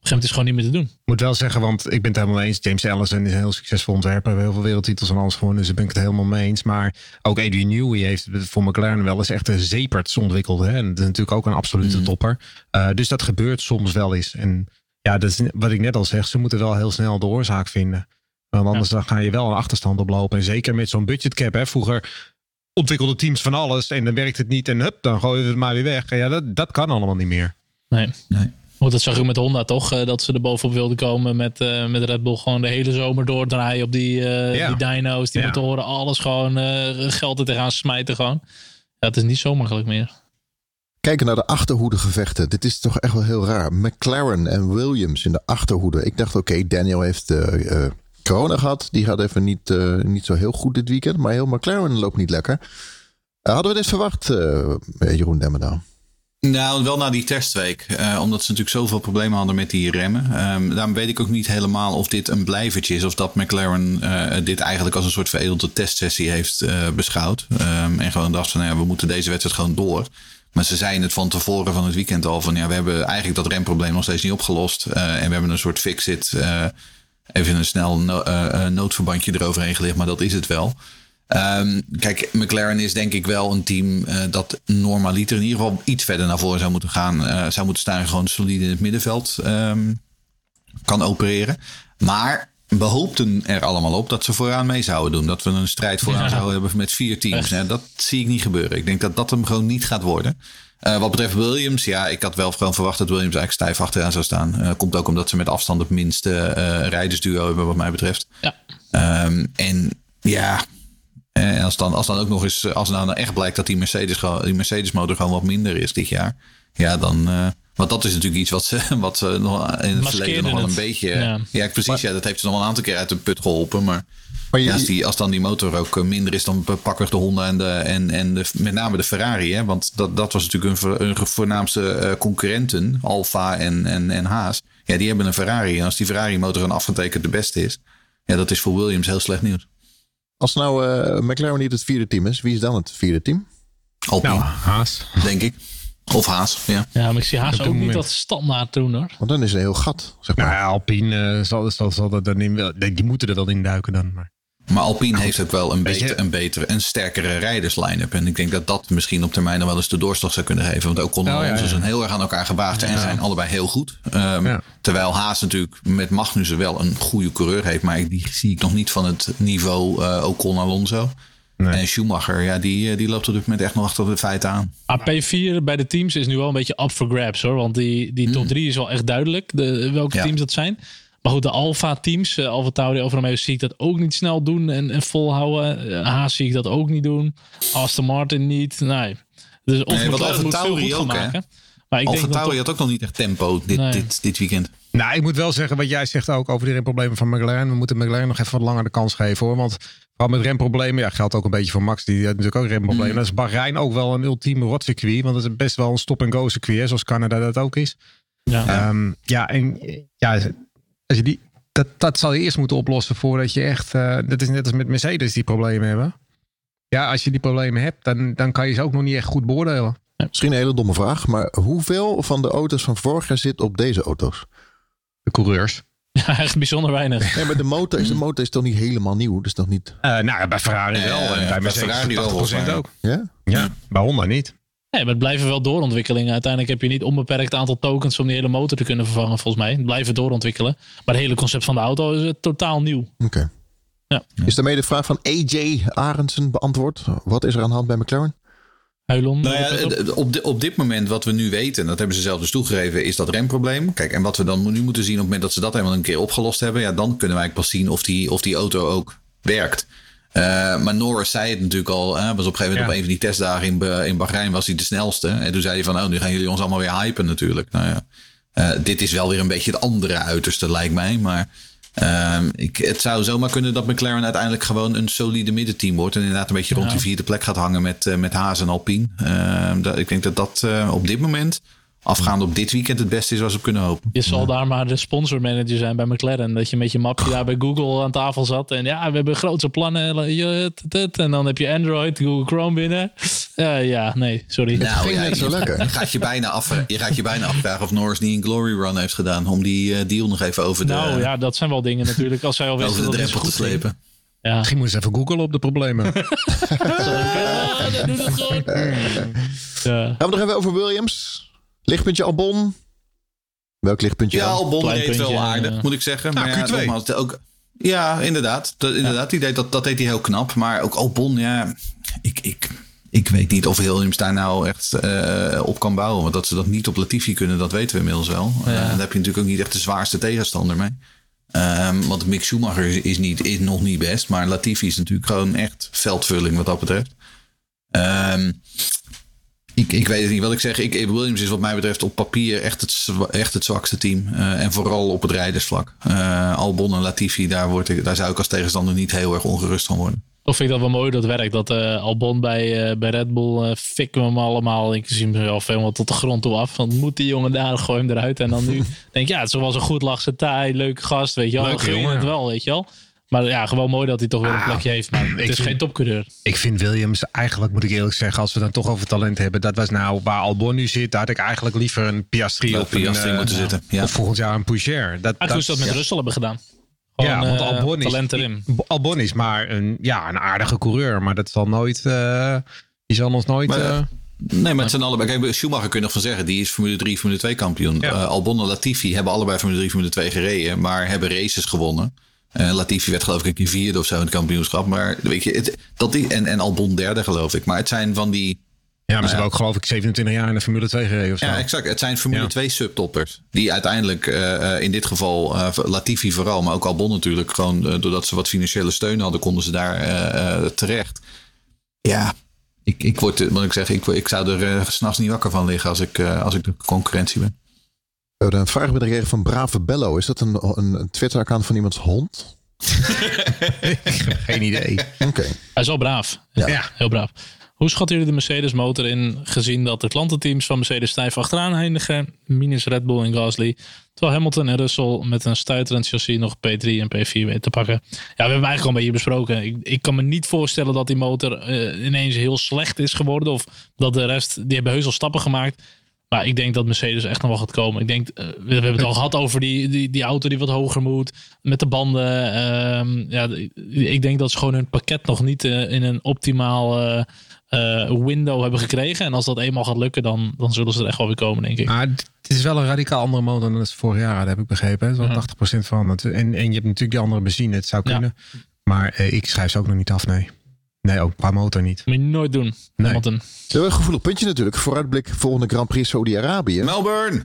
gegeven moment is gewoon niet meer te doen. Ik moet wel zeggen, want ik ben het helemaal eens. James Allison is een heel succesvol ontwerper. We hebben heel veel wereldtitels en alles gewonnen. Dus daar ben ik het helemaal mee eens. Maar ook Adrian Newey heeft voor McLaren wel eens echt een zeeperts ontwikkeld. Hè? En dat is natuurlijk ook een absolute mm. topper. Uh, dus dat gebeurt soms wel eens. En ja, dat is wat ik net al zeg. Ze moeten wel heel snel de oorzaak vinden. Want anders ja. dan ga je wel een achterstand oplopen. En zeker met zo'n budgetcap. Hè? Vroeger ontwikkelde teams van alles. En dan werkt het niet. En hup, dan gooien we het maar weer weg. Ja, dat, dat kan allemaal niet meer. Nee. nee. Want dat zag ik met Honda toch, eh, dat ze er bovenop wilden komen met, uh, met Red Bull gewoon de hele zomer doordraaien op die, uh, ja. die dyno's, die ja. motoren, alles gewoon geld er tegenaan smijten gewoon. Het is niet zo makkelijk meer. Kijken naar de achterhoedegevechten. Dit is toch echt wel heel raar. McLaren en Williams in de achterhoede. Ik dacht, oké, okay, Daniel heeft corona gehad. Die gaat even niet, niet zo heel goed dit weekend. Maar heel McLaren loopt niet lekker. hadden we dit verwacht, Jeroen Demmerdaal? Nou, wel na die testweek. Uh, omdat ze natuurlijk zoveel problemen hadden met die remmen. Um, daarom weet ik ook niet helemaal of dit een blijvertje is. Of dat McLaren uh, dit eigenlijk als een soort veredelde testsessie heeft uh, beschouwd. Um, en gewoon dacht van, nou ja, we moeten deze wedstrijd gewoon door. Maar ze zeiden het van tevoren van het weekend al. Van ja, we hebben eigenlijk dat remprobleem nog steeds niet opgelost. en we hebben een soort fix-it. even een snel no noodverbandje eroverheen gelegd. Maar dat is het wel. Um, kijk, McLaren is denk ik wel een team uh, dat normaliter in ieder geval iets verder naar voren zou moeten gaan. Uh, zou moeten staan gewoon solide in het middenveld um, kan opereren. Maar we hoopten er allemaal op dat ze vooraan mee zouden doen. Dat we een strijd vooraan ja. zouden hebben met vier teams. Ja, dat zie ik niet gebeuren. Ik denk dat dat hem gewoon niet gaat worden. Uh, wat betreft Williams, ja, ik had wel gewoon verwacht dat Williams eigenlijk stijf achteraan zou staan. Uh, komt ook omdat ze met afstand het minste uh, rijdersduo hebben, wat mij betreft. Ja. Um, en ja, en als dan, als dan ook nog eens, als nou echt blijkt dat die Mercedes, die Mercedes motor gewoon wat minder is dit jaar. Ja, dan. Uh, want dat is natuurlijk iets wat ze, wat ze nog in het verleden nog wel een beetje. Ja, ja precies. Maar, ja, dat heeft ze nog wel een aantal keer uit de put geholpen. Maar, maar je, ja, als, die, als dan die pakken ook minder is, dan pakken de Honda en, de, en, en de, met name de Ferrari. Hè? Want dat, dat was natuurlijk een, een voornaamste concurrenten, Alfa en, en, en Haas. Ja, die hebben een Ferrari. En als die Ferrari motor een afgetekend de beste is, ja, dat is voor Williams heel slecht nieuws. Als nou uh, McLaren niet het vierde team is, wie is dan het vierde team? Alpine. Nou, Haas. Denk ik. Of Haas, ja. Ja, maar ik zie Haas ook niet dat standaard doen hoor. Want dan is er een heel gat, zeg maar. Nou ja, Alpine uh, zal, zal, zal dat dan in, die moeten er wel in duiken dan. Maar. Maar Alpine heeft ook wel een, beter, een betere en sterkere rijdersline-up. En ik denk dat dat misschien op termijn nog wel eens de doorslag zou kunnen geven. Want ook konden oh, ja, ja. zijn heel erg aan elkaar gewaagd en zijn allebei heel goed. Um, terwijl Haas natuurlijk met Magnussen wel een goede coureur heeft. Maar die zie ik nog niet van het niveau uh, Ocon Alonso. Nee. En Schumacher, ja, die, eh, die loopt op dit moment echt nog achter de feiten aan. AP4 bij de teams is nu wel een beetje up for grabs hoor. Want die, die top 3 mm. is wel echt duidelijk de, welke teams dat zijn. Maar goed, de Alfa-teams, uh, Alfa Tauri, Alfa Romeo, zie ik dat ook niet snel doen en, en volhouden. Uh, Haas zie ik dat ook niet doen. Aston Martin niet. Nee. Dus of nee, wat Alfa Tauri ook, maken. Maar ik Alfa Tauri had ook nog niet echt tempo dit, nee. dit, dit weekend. Nou, ik moet wel zeggen wat jij zegt ook over de remproblemen van McLaren. We moeten McLaren nog even wat langer de kans geven hoor. Want vooral met remproblemen, ja, geldt ook een beetje voor Max. Die heeft natuurlijk ook remproblemen. Mm. Dat is Bahrein ook wel een ultieme rotcircuit. Want het is best wel een stop-and-go circuit, zoals Canada dat ook is. Ja, um, ja en ja, als je die, dat, dat zal je eerst moeten oplossen voordat je echt. Uh, dat is net als met Mercedes die problemen hebben. Ja, als je die problemen hebt, dan, dan kan je ze ook nog niet echt goed beoordelen. Misschien een hele domme vraag, maar hoeveel van de auto's van vorig jaar zit op deze auto's? De coureurs. Ja, echt bijzonder weinig. Ja, maar de motor is, de motor is toch niet helemaal nieuw? Dus nog niet... Uh, nou, bij Ferrari wel. en bij, bij Ferrari wel. ook. Ja? Ja, bij Honda niet. Nee, maar het blijven wel doorontwikkelingen. Uiteindelijk heb je niet onbeperkt aantal tokens om die hele motor te kunnen vervangen, volgens mij. Het blijven doorontwikkelen. Maar het hele concept van de auto is totaal nieuw. Oké. Ja. Is daarmee de vraag van AJ Arendsen beantwoord? Wat is er aan de hand bij McLaren? Huilon, nou ja, op, op dit moment wat we nu weten, dat hebben ze zelf dus toegegeven, is dat remprobleem. Kijk, en wat we dan nu moeten zien op het moment dat ze dat helemaal een keer opgelost hebben, ja, dan kunnen wij pas zien of die, of die auto ook werkt. Uh, maar Norris zei het natuurlijk al. Hè, was op een gegeven moment op een van die testdagen in, in Bahrein was hij de snelste. En toen zei hij van, oh, nu gaan jullie ons allemaal weer hypen natuurlijk. Nou ja, uh, dit is wel weer een beetje het andere uiterste, lijkt mij. Maar Um, ik, het zou zomaar kunnen dat McLaren uiteindelijk gewoon een solide middenteam wordt. En inderdaad een beetje rond die vierde plek gaat hangen met, uh, met Haas en Alpine. Uh, dat, ik denk dat dat op dit moment afgaande op dit weekend het beste is wat ze kunnen hopen. Je zal daar maar de sponsormanager zijn bij McLaren. Dat je met je mapje daar bij Google aan tafel zat. En ja, we hebben grootse plannen. En dan heb je Android, Google Chrome binnen. Uh, ja, nee, sorry. Nou, ja, niet zo lekker. Je gaat je, bijna af, je gaat je bijna afvragen of Norris niet een glory run heeft gedaan. Om die uh, deal nog even over de... Nou ja, dat zijn wel dingen natuurlijk. Als zij al wisten over de drempel te slepen. Ja. Misschien moet ze even googlen op de problemen. Gaan we nog even over Williams? Lichtpuntje Albon. Welk lichtpuntje? Ja, Albon deed wel aardig, moet ik zeggen. Nou, maar ja, Q2. Nogmaals, ook, ja, inderdaad. Dat, inderdaad die deed, dat, dat deed hij heel knap. Maar ook Albon, ja, ik, ik, ik weet niet of Williams daar nou echt uh, op kan bouwen. Want dat ze dat niet op Latifi kunnen, dat weten we inmiddels wel. Ja. Uh, daar heb je natuurlijk ook niet echt de zwaarste tegenstander mee. Um, want Mick Schumacher is, niet, is nog niet best. Maar Latifi is natuurlijk gewoon echt veldvulling wat dat betreft. Um, ik, ik weet het niet wat ik zeg. Ik, Williams is wat mij betreft op papier echt het, echt het zwakste team. Uh, en vooral op het rijdersvlak. Uh, Albon en Latifi, daar, word ik, daar zou ik als tegenstander niet heel erg ongerust van worden. Of vind ik dat wel mooi dat werkt. Dat uh, Albon bij, bij Red Bull uh, fikken we hem allemaal, inclusief mezelf, helemaal tot de grond toe af. Want moet die jongen daar, gooi hem eruit. En dan nu denk je, ja, het was een goed lachse taai, leuke gast, weet je wel. Leuke jongen. het wel, weet je wel. Maar ja, gewoon mooi dat hij toch weer een ah, plekje heeft. Maar het is geen topcoureur. Ik vind Williams, eigenlijk moet ik eerlijk zeggen, als we dan toch over talent hebben. Dat was nou waar Albon nu zit. Daar had ik eigenlijk liever een Piastri of Piastri een, moeten uh, zitten. Ja. Of volgend jaar een Poucher. Dat, dat, dat, dat met ja. Russell hebben gedaan. Gewoon, ja, want Albon is, talent erin. Albon is maar een, ja, een aardige coureur. Maar dat zal nooit, uh, die zal ons nooit... Maar, uh, Nee, maar het zijn allebei. Kijk, Schumacher kun je nog van zeggen. Die is Formule 3, Formule 2 kampioen. Ja. Uh, Albon en Latifi hebben allebei Formule 3, Formule 2 gereden. Maar hebben races gewonnen. Uh, Latifi werd geloof ik een vierde of zo in het kampioenschap. Maar weet je, het, dat die, en, en Albon derde geloof ik. Maar het zijn van die... Ja, maar ze hebben ook geloof ik 27 jaar in de Formule 2 gereden of zo. Ja, exact. Het zijn Formule ja. 2 subtoppers. Die uiteindelijk uh, in dit geval uh, Latifi vooral, maar ook Albon natuurlijk. Gewoon doordat ze wat financiële steun hadden, konden ze daar terecht. Ja, ik, ik word, ik zeggen, ik, ik zou er s'nachts niet wakker van liggen als ik, als ik de concurrentie ben. We hebben een vraag gekregen van Brave Bello. Is dat een, een Twitter-account van iemands hond? Geen idee. Oké. Hij is wel braaf. Ja. ja. heel braaf. Hoe schatten jullie de Mercedes motor in, gezien dat de klantenteams van Mercedes stijf achteraan eindigen, minus Red Bull en Gasly, terwijl Hamilton en Russell met een stuiterend chassis nog P3 en P4 weten te pakken? Ja, we hebben eigenlijk al een beetje besproken. Ik, ik kan me niet voorstellen dat die motor uh, ineens heel slecht is geworden, of dat de rest, die hebben heus al stappen gemaakt. Maar ik denk dat Mercedes echt nog wel gaat komen. Ik denk, uh, we, hebben het al gehad over die, die, die auto die wat hoger moet. Met de banden. Uh, ja, ik denk dat ze gewoon hun pakket nog niet uh, in een optimaal eh, window hebben gekregen. En als dat eenmaal gaat lukken, dan, dan zullen ze er echt wel weer komen, denk ik. Maar het is wel een radicaal andere motor dan het vorig jaar, dat heb ik begrepen. Zo'n ja. 80% van. Het, en, en je hebt natuurlijk die andere benzine, het zou kunnen. Ja. Maar ik schrijf ze ook nog niet af, nee. Nee, ook qua motor niet. Moet je nooit doen. Nee. Hamilton. Een gevoelig puntje natuurlijk. Vooruitblik volgende Grand Prix Saudi-Arabië. Melbourne.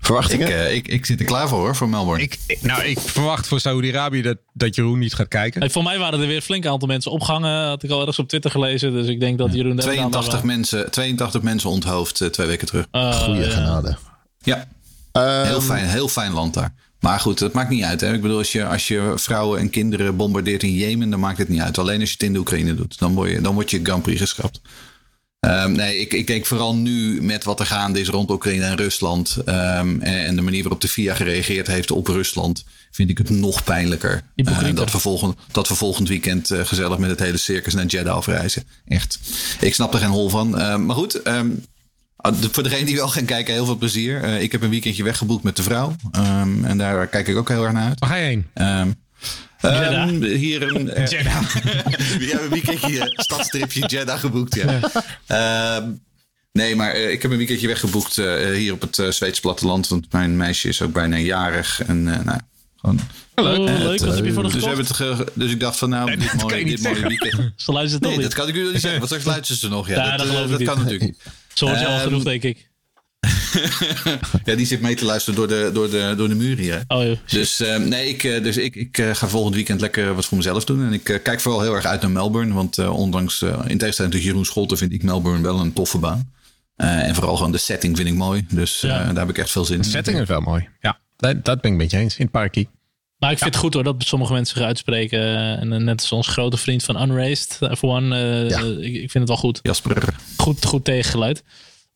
Verwachtingen? Ik, uh, ik, ik zit er klaar voor hoor, voor Melbourne. Ik, ik, nou, ik verwacht voor Saudi-Arabië dat, dat Jeroen niet gaat kijken. Hey, voor mij waren er weer flink aantal mensen opgehangen. Had ik al ergens op Twitter gelezen. Dus ik denk dat Jeroen... 82 mensen, 82 mensen onthoofd uh, twee weken terug. Uh, Goeie ja. genade. Ja. Um, heel, fijn, heel fijn land daar. Maar goed, dat maakt niet uit. Hè? Ik bedoel, als je, als je vrouwen en kinderen bombardeert in Jemen, dan maakt het niet uit. Alleen als je het in de Oekraïne doet, dan word je, dan word je Grand Prix geschrapt. Um, nee, ik, ik denk vooral nu met wat er gaande is rond Oekraïne en Rusland. Um, en, de manier waarop de FIA gereageerd heeft op Rusland. Vind ik het nog pijnlijker. Uh, dat, we volgend, dat we volgend weekend uh, gezellig met het hele circus naar Jeddah afreizen. Echt. Ik snap er geen hol van. Uh, maar goed, um, voor degene die wel gaan kijken, heel veel plezier. ik heb een weekendje weggeboekt met de vrouw. en daar kijk ik ook heel erg naar uit. Waar ga je heen? Um, hier een. Uh, Jeddah. We hebben een weekendje stadstripje Jeddah geboekt. Ja. ja. Nee, maar uh, ik heb een weekendje weggeboekt hier op het Zweedse platteland. Want mijn meisje is ook bijna jarig. En nou, gewoon. Leuk, oh, leuk. Wat heb je voor dus, hebben het dus ik dacht van nou, nee, dit, mooie, dit mooie weekend. Ze luisteren nee, toch dat kan ik u niet zeggen. Want straks luisteren ze nog. Ja, ja dat, dat, dat kan natuurlijk niet. Zo wordt je al genoeg, denk ik. ja, die zit mee te luisteren door de, door de, door de muur hier. Oh, joh. dus uh, nee, ik, dus ik, ik uh, ga volgend weekend lekker wat voor mezelf doen. En ik uh, kijk vooral heel erg uit naar Melbourne. Want ondanks, in tegenstelling tot Jeroen Scholten, vind ik Melbourne wel een toffe baan. en vooral gewoon de setting vind ik mooi. Dus ja. daar heb ik echt veel zin in. De setting is wel mooi. Ja, dat, dat ben ik met je eens. In het parkie. Maar ik vind het goed hoor dat sommige mensen zich uitspreken. En net als onze grote vriend van Unraised, for one. Ja. Ik, ik, vind het wel goed. Jasper. Goed, goed tegengeluid.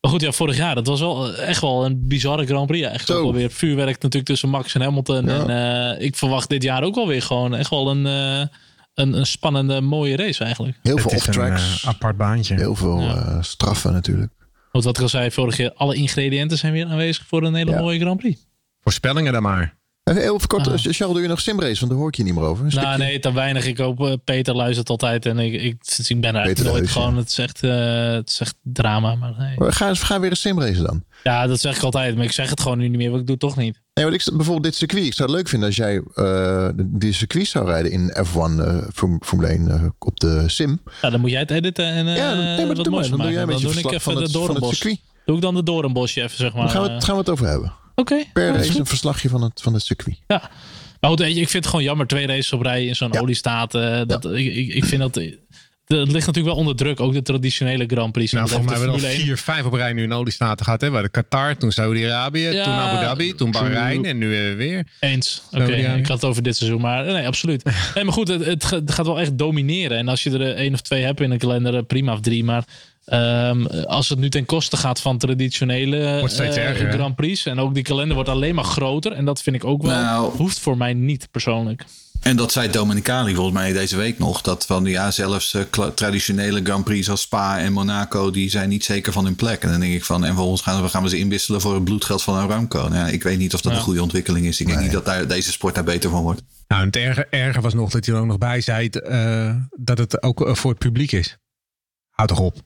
Maar goed, ja, vorig jaar, dat was wel eh, echt wel een bizarre Grand Prix. Echt ook wel weer vuurwerk natuurlijk tussen Max en Hamilton. En uh, ik verwacht dit jaar ook wel weer gewoon echt wel een, uh, een, een, spannende, mooie race eigenlijk. Heel veel off-tracks. Uh, apart baantje. Heel veel ja. straffen natuurlijk. Want wat ik al zei, vorig jaar, alle ingrediënten zijn weer aanwezig voor een hele ja. mooie Grand Prix. Voorspellingen dan maar. Heel even kort, ah. Charles, doe je nog simrace? Want daar hoor ik je niet meer over. Nou, nee, te weinig. Ik hoop, uh, Peter luistert altijd en ik, ik, ik ben er nooit gewoon. Ja. Het, is echt, uh, het is echt drama. Maar nee. Ga, ga weer een simrace dan. Ja, dat zeg ik altijd. Maar ik zeg het gewoon nu niet meer, want ik doe het toch niet. Nee, want ik, bijvoorbeeld dit circuit. Ik zou het leuk vinden als jij uh, die circuit zou rijden in F1 uh, Formule 1 op de sim. Ja, dan moet jij het editen en ja, nee, maar wat doe. Dan doe jij een beetje dan doe ik even de doornbos. Doe ik dan de doornbosje even, zeg maar. Dan gaan we, gaan we het over hebben. Oké. Okay, per race een verslagje van het, van het circuit. Ja. Maar goed, ik vind het gewoon jammer. Twee races op rij in zo'n ja. oliestaat. Uh, dat, ja. ik, ik vind dat... Het ligt natuurlijk wel onder druk, ook de traditionele Grand Prix. Nou, volgens mij hebben we al vier, vijf op rij nu in oliestaten gehad. Hè? We Qatar, toen Saudi-Arabië, ja, toen Abu Dhabi, toen Bahrein en nu weer. Eens. Oké, okay, ik had het over dit seizoen. Maar nee, absoluut. nee, maar goed, het, het, gaat wel echt domineren. En als je er één of twee hebt in een kalender, prima of drie. Maar Um, als het nu ten koste gaat van traditionele uh, Grand Prix. En ook die kalender wordt alleen maar groter. En dat vind ik ook wel. Nou, hoeft voor mij niet persoonlijk. En dat zei Domenicali volgens mij deze week nog. Dat van ja, zelfs uh, traditionele Grand Prix als Spa en Monaco. die zijn niet zeker van hun plek. En dan denk ik van. En vervolgens gaan we, gaan we ze inwisselen voor het bloedgeld van Aramco. Nou, ja, ik weet niet of dat ja. een goede ontwikkeling is. Ik denk niet dat daar, deze sport daar beter van wordt. Nou, en het erger, erger was nog dat je er ook nog bij zei. Uh, dat het ook voor het publiek is. Houd toch op.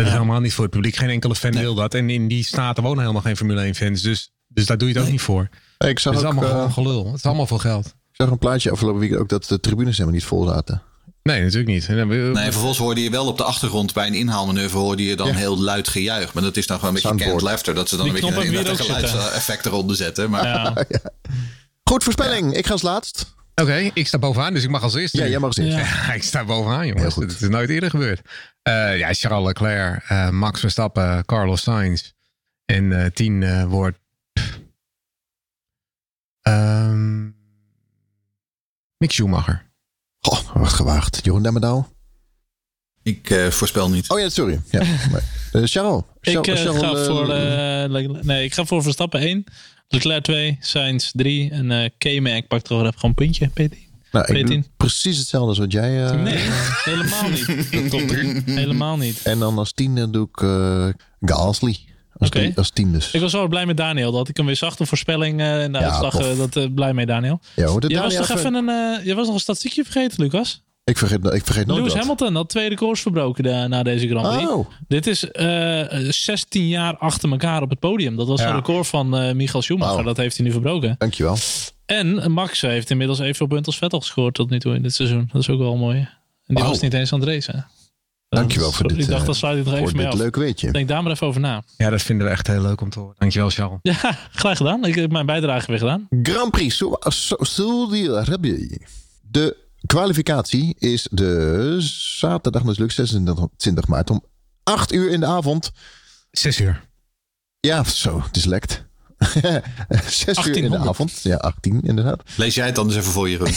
Dat is helemaal niet voor het publiek. Geen enkele fan nee. wil dat. En in die staten wonen helemaal geen Formule 1 fans. Dus, dus daar doe je het ook niet voor. ik zag het is ook, allemaal uh, gewoon gelul. Het is allemaal veel geld. Ik zag een plaatje afgelopen week ook dat de tribunes helemaal niet vol zaten. Nee, natuurlijk niet. Nee, vervolgens hoorde je wel op de achtergrond bij een inhaalmanoeuvre hoorde je dan ja. heel luid gejuich. Maar dat is dan gewoon een beetje canned laughter. Dat ze dan Die een beetje een geluidseffect eronder zetten. Maar... Ja. ja. Goed, voorspelling. Ik ga als laatst. Oké, okay, ik sta bovenaan, dus ik mag als eerste. Ja, jij mag als eerste. Ja. ik sta bovenaan, jongens. Het is nooit eerder gebeurd. Uh, ja, Charles Leclerc, uh, Max Verstappen, Carlos Sainz. En uh, tien wordt... Um, Mick Schumacher. Oh, wat gewaagd. Jeroen Demmerdaal? Ik voorspel niet. Oh ja, sorry. Ja. Charles? Ik, Charles, ga voor, nee, ik ga voor Verstappen 1. Leclerc 2, Sainz 3 en uh, K-Mac pakt er even gewoon een puntje, P10. Nou, ik doe precies hetzelfde als wat jij... Uh... Nee, helemaal niet. Dat komt helemaal niet. En dan als tiende doe ik uh, Gasly. Als, okay. als tien dus. Ik was wel blij met Daniel. Dat ik hem weer zag. De voorspelling uh, en de ja, uitslag. dat, uh, blij mee, Daniel. Ja, hoor, je, was toch even een, je was nog een statistiekje vergeten, Lucas? Ik vergeet, ik vergeet nooit Lewis dat. Hamilton had twee records verbroken de, na deze Grand Prix. Oh. Dit is uh, eh, 16 jaar achter elkaar op het podium. Dat was ja. een record van uh, Michael Schumacher. Wow. Dat heeft hij nu verbroken. Dankjewel. En Max heeft inmiddels evenveel punten als Vettel gescoord tot nu toe in dit seizoen. Dat is ook wel mooi. En die wow. was niet eens aan het racen. Dankjewel voor dit, ik dacht, dat sluit ik nog even mee af. leuk weetje. Denk daar maar even over na. Ja, dat vinden we echt heel leuk om te horen. Dankjewel, Charles. Ja, graag gedaan. Ik heb mijn bijdrage weer gedaan. Grand Prix Saudi-Arabië. De kwalificatie is de zaterdag natuurlijk 26 maart om 8 uur in de avond. 6 uur. Ja, zo, het is lekt. 6 uur in de avond. Ja, 18 inderdaad. Lees jij het anders even voor je, Run.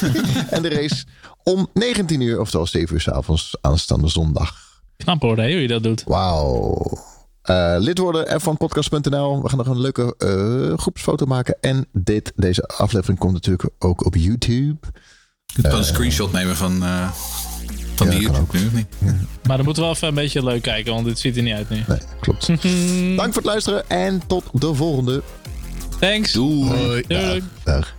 en de race om 19 uur, oftewel 7 uur s avonds aanstaande zondag. Knap hoor, hè, hoe je dat doet. Wauw. Uh, lid worden, f1podcast.nl. We gaan nog een leuke uh, groepsfoto maken. En dit, deze aflevering komt natuurlijk ook op YouTube. Je kunt uh, een screenshot nemen van, van ja, die YouTube nu, of niet? Ja. Maar dan moeten we wel even een beetje leuk kijken, want dit ziet er niet uit nu. Nee, klopt. Dank voor het luisteren en tot de volgende. Thanks. Doei. Doei. Dag. Dag.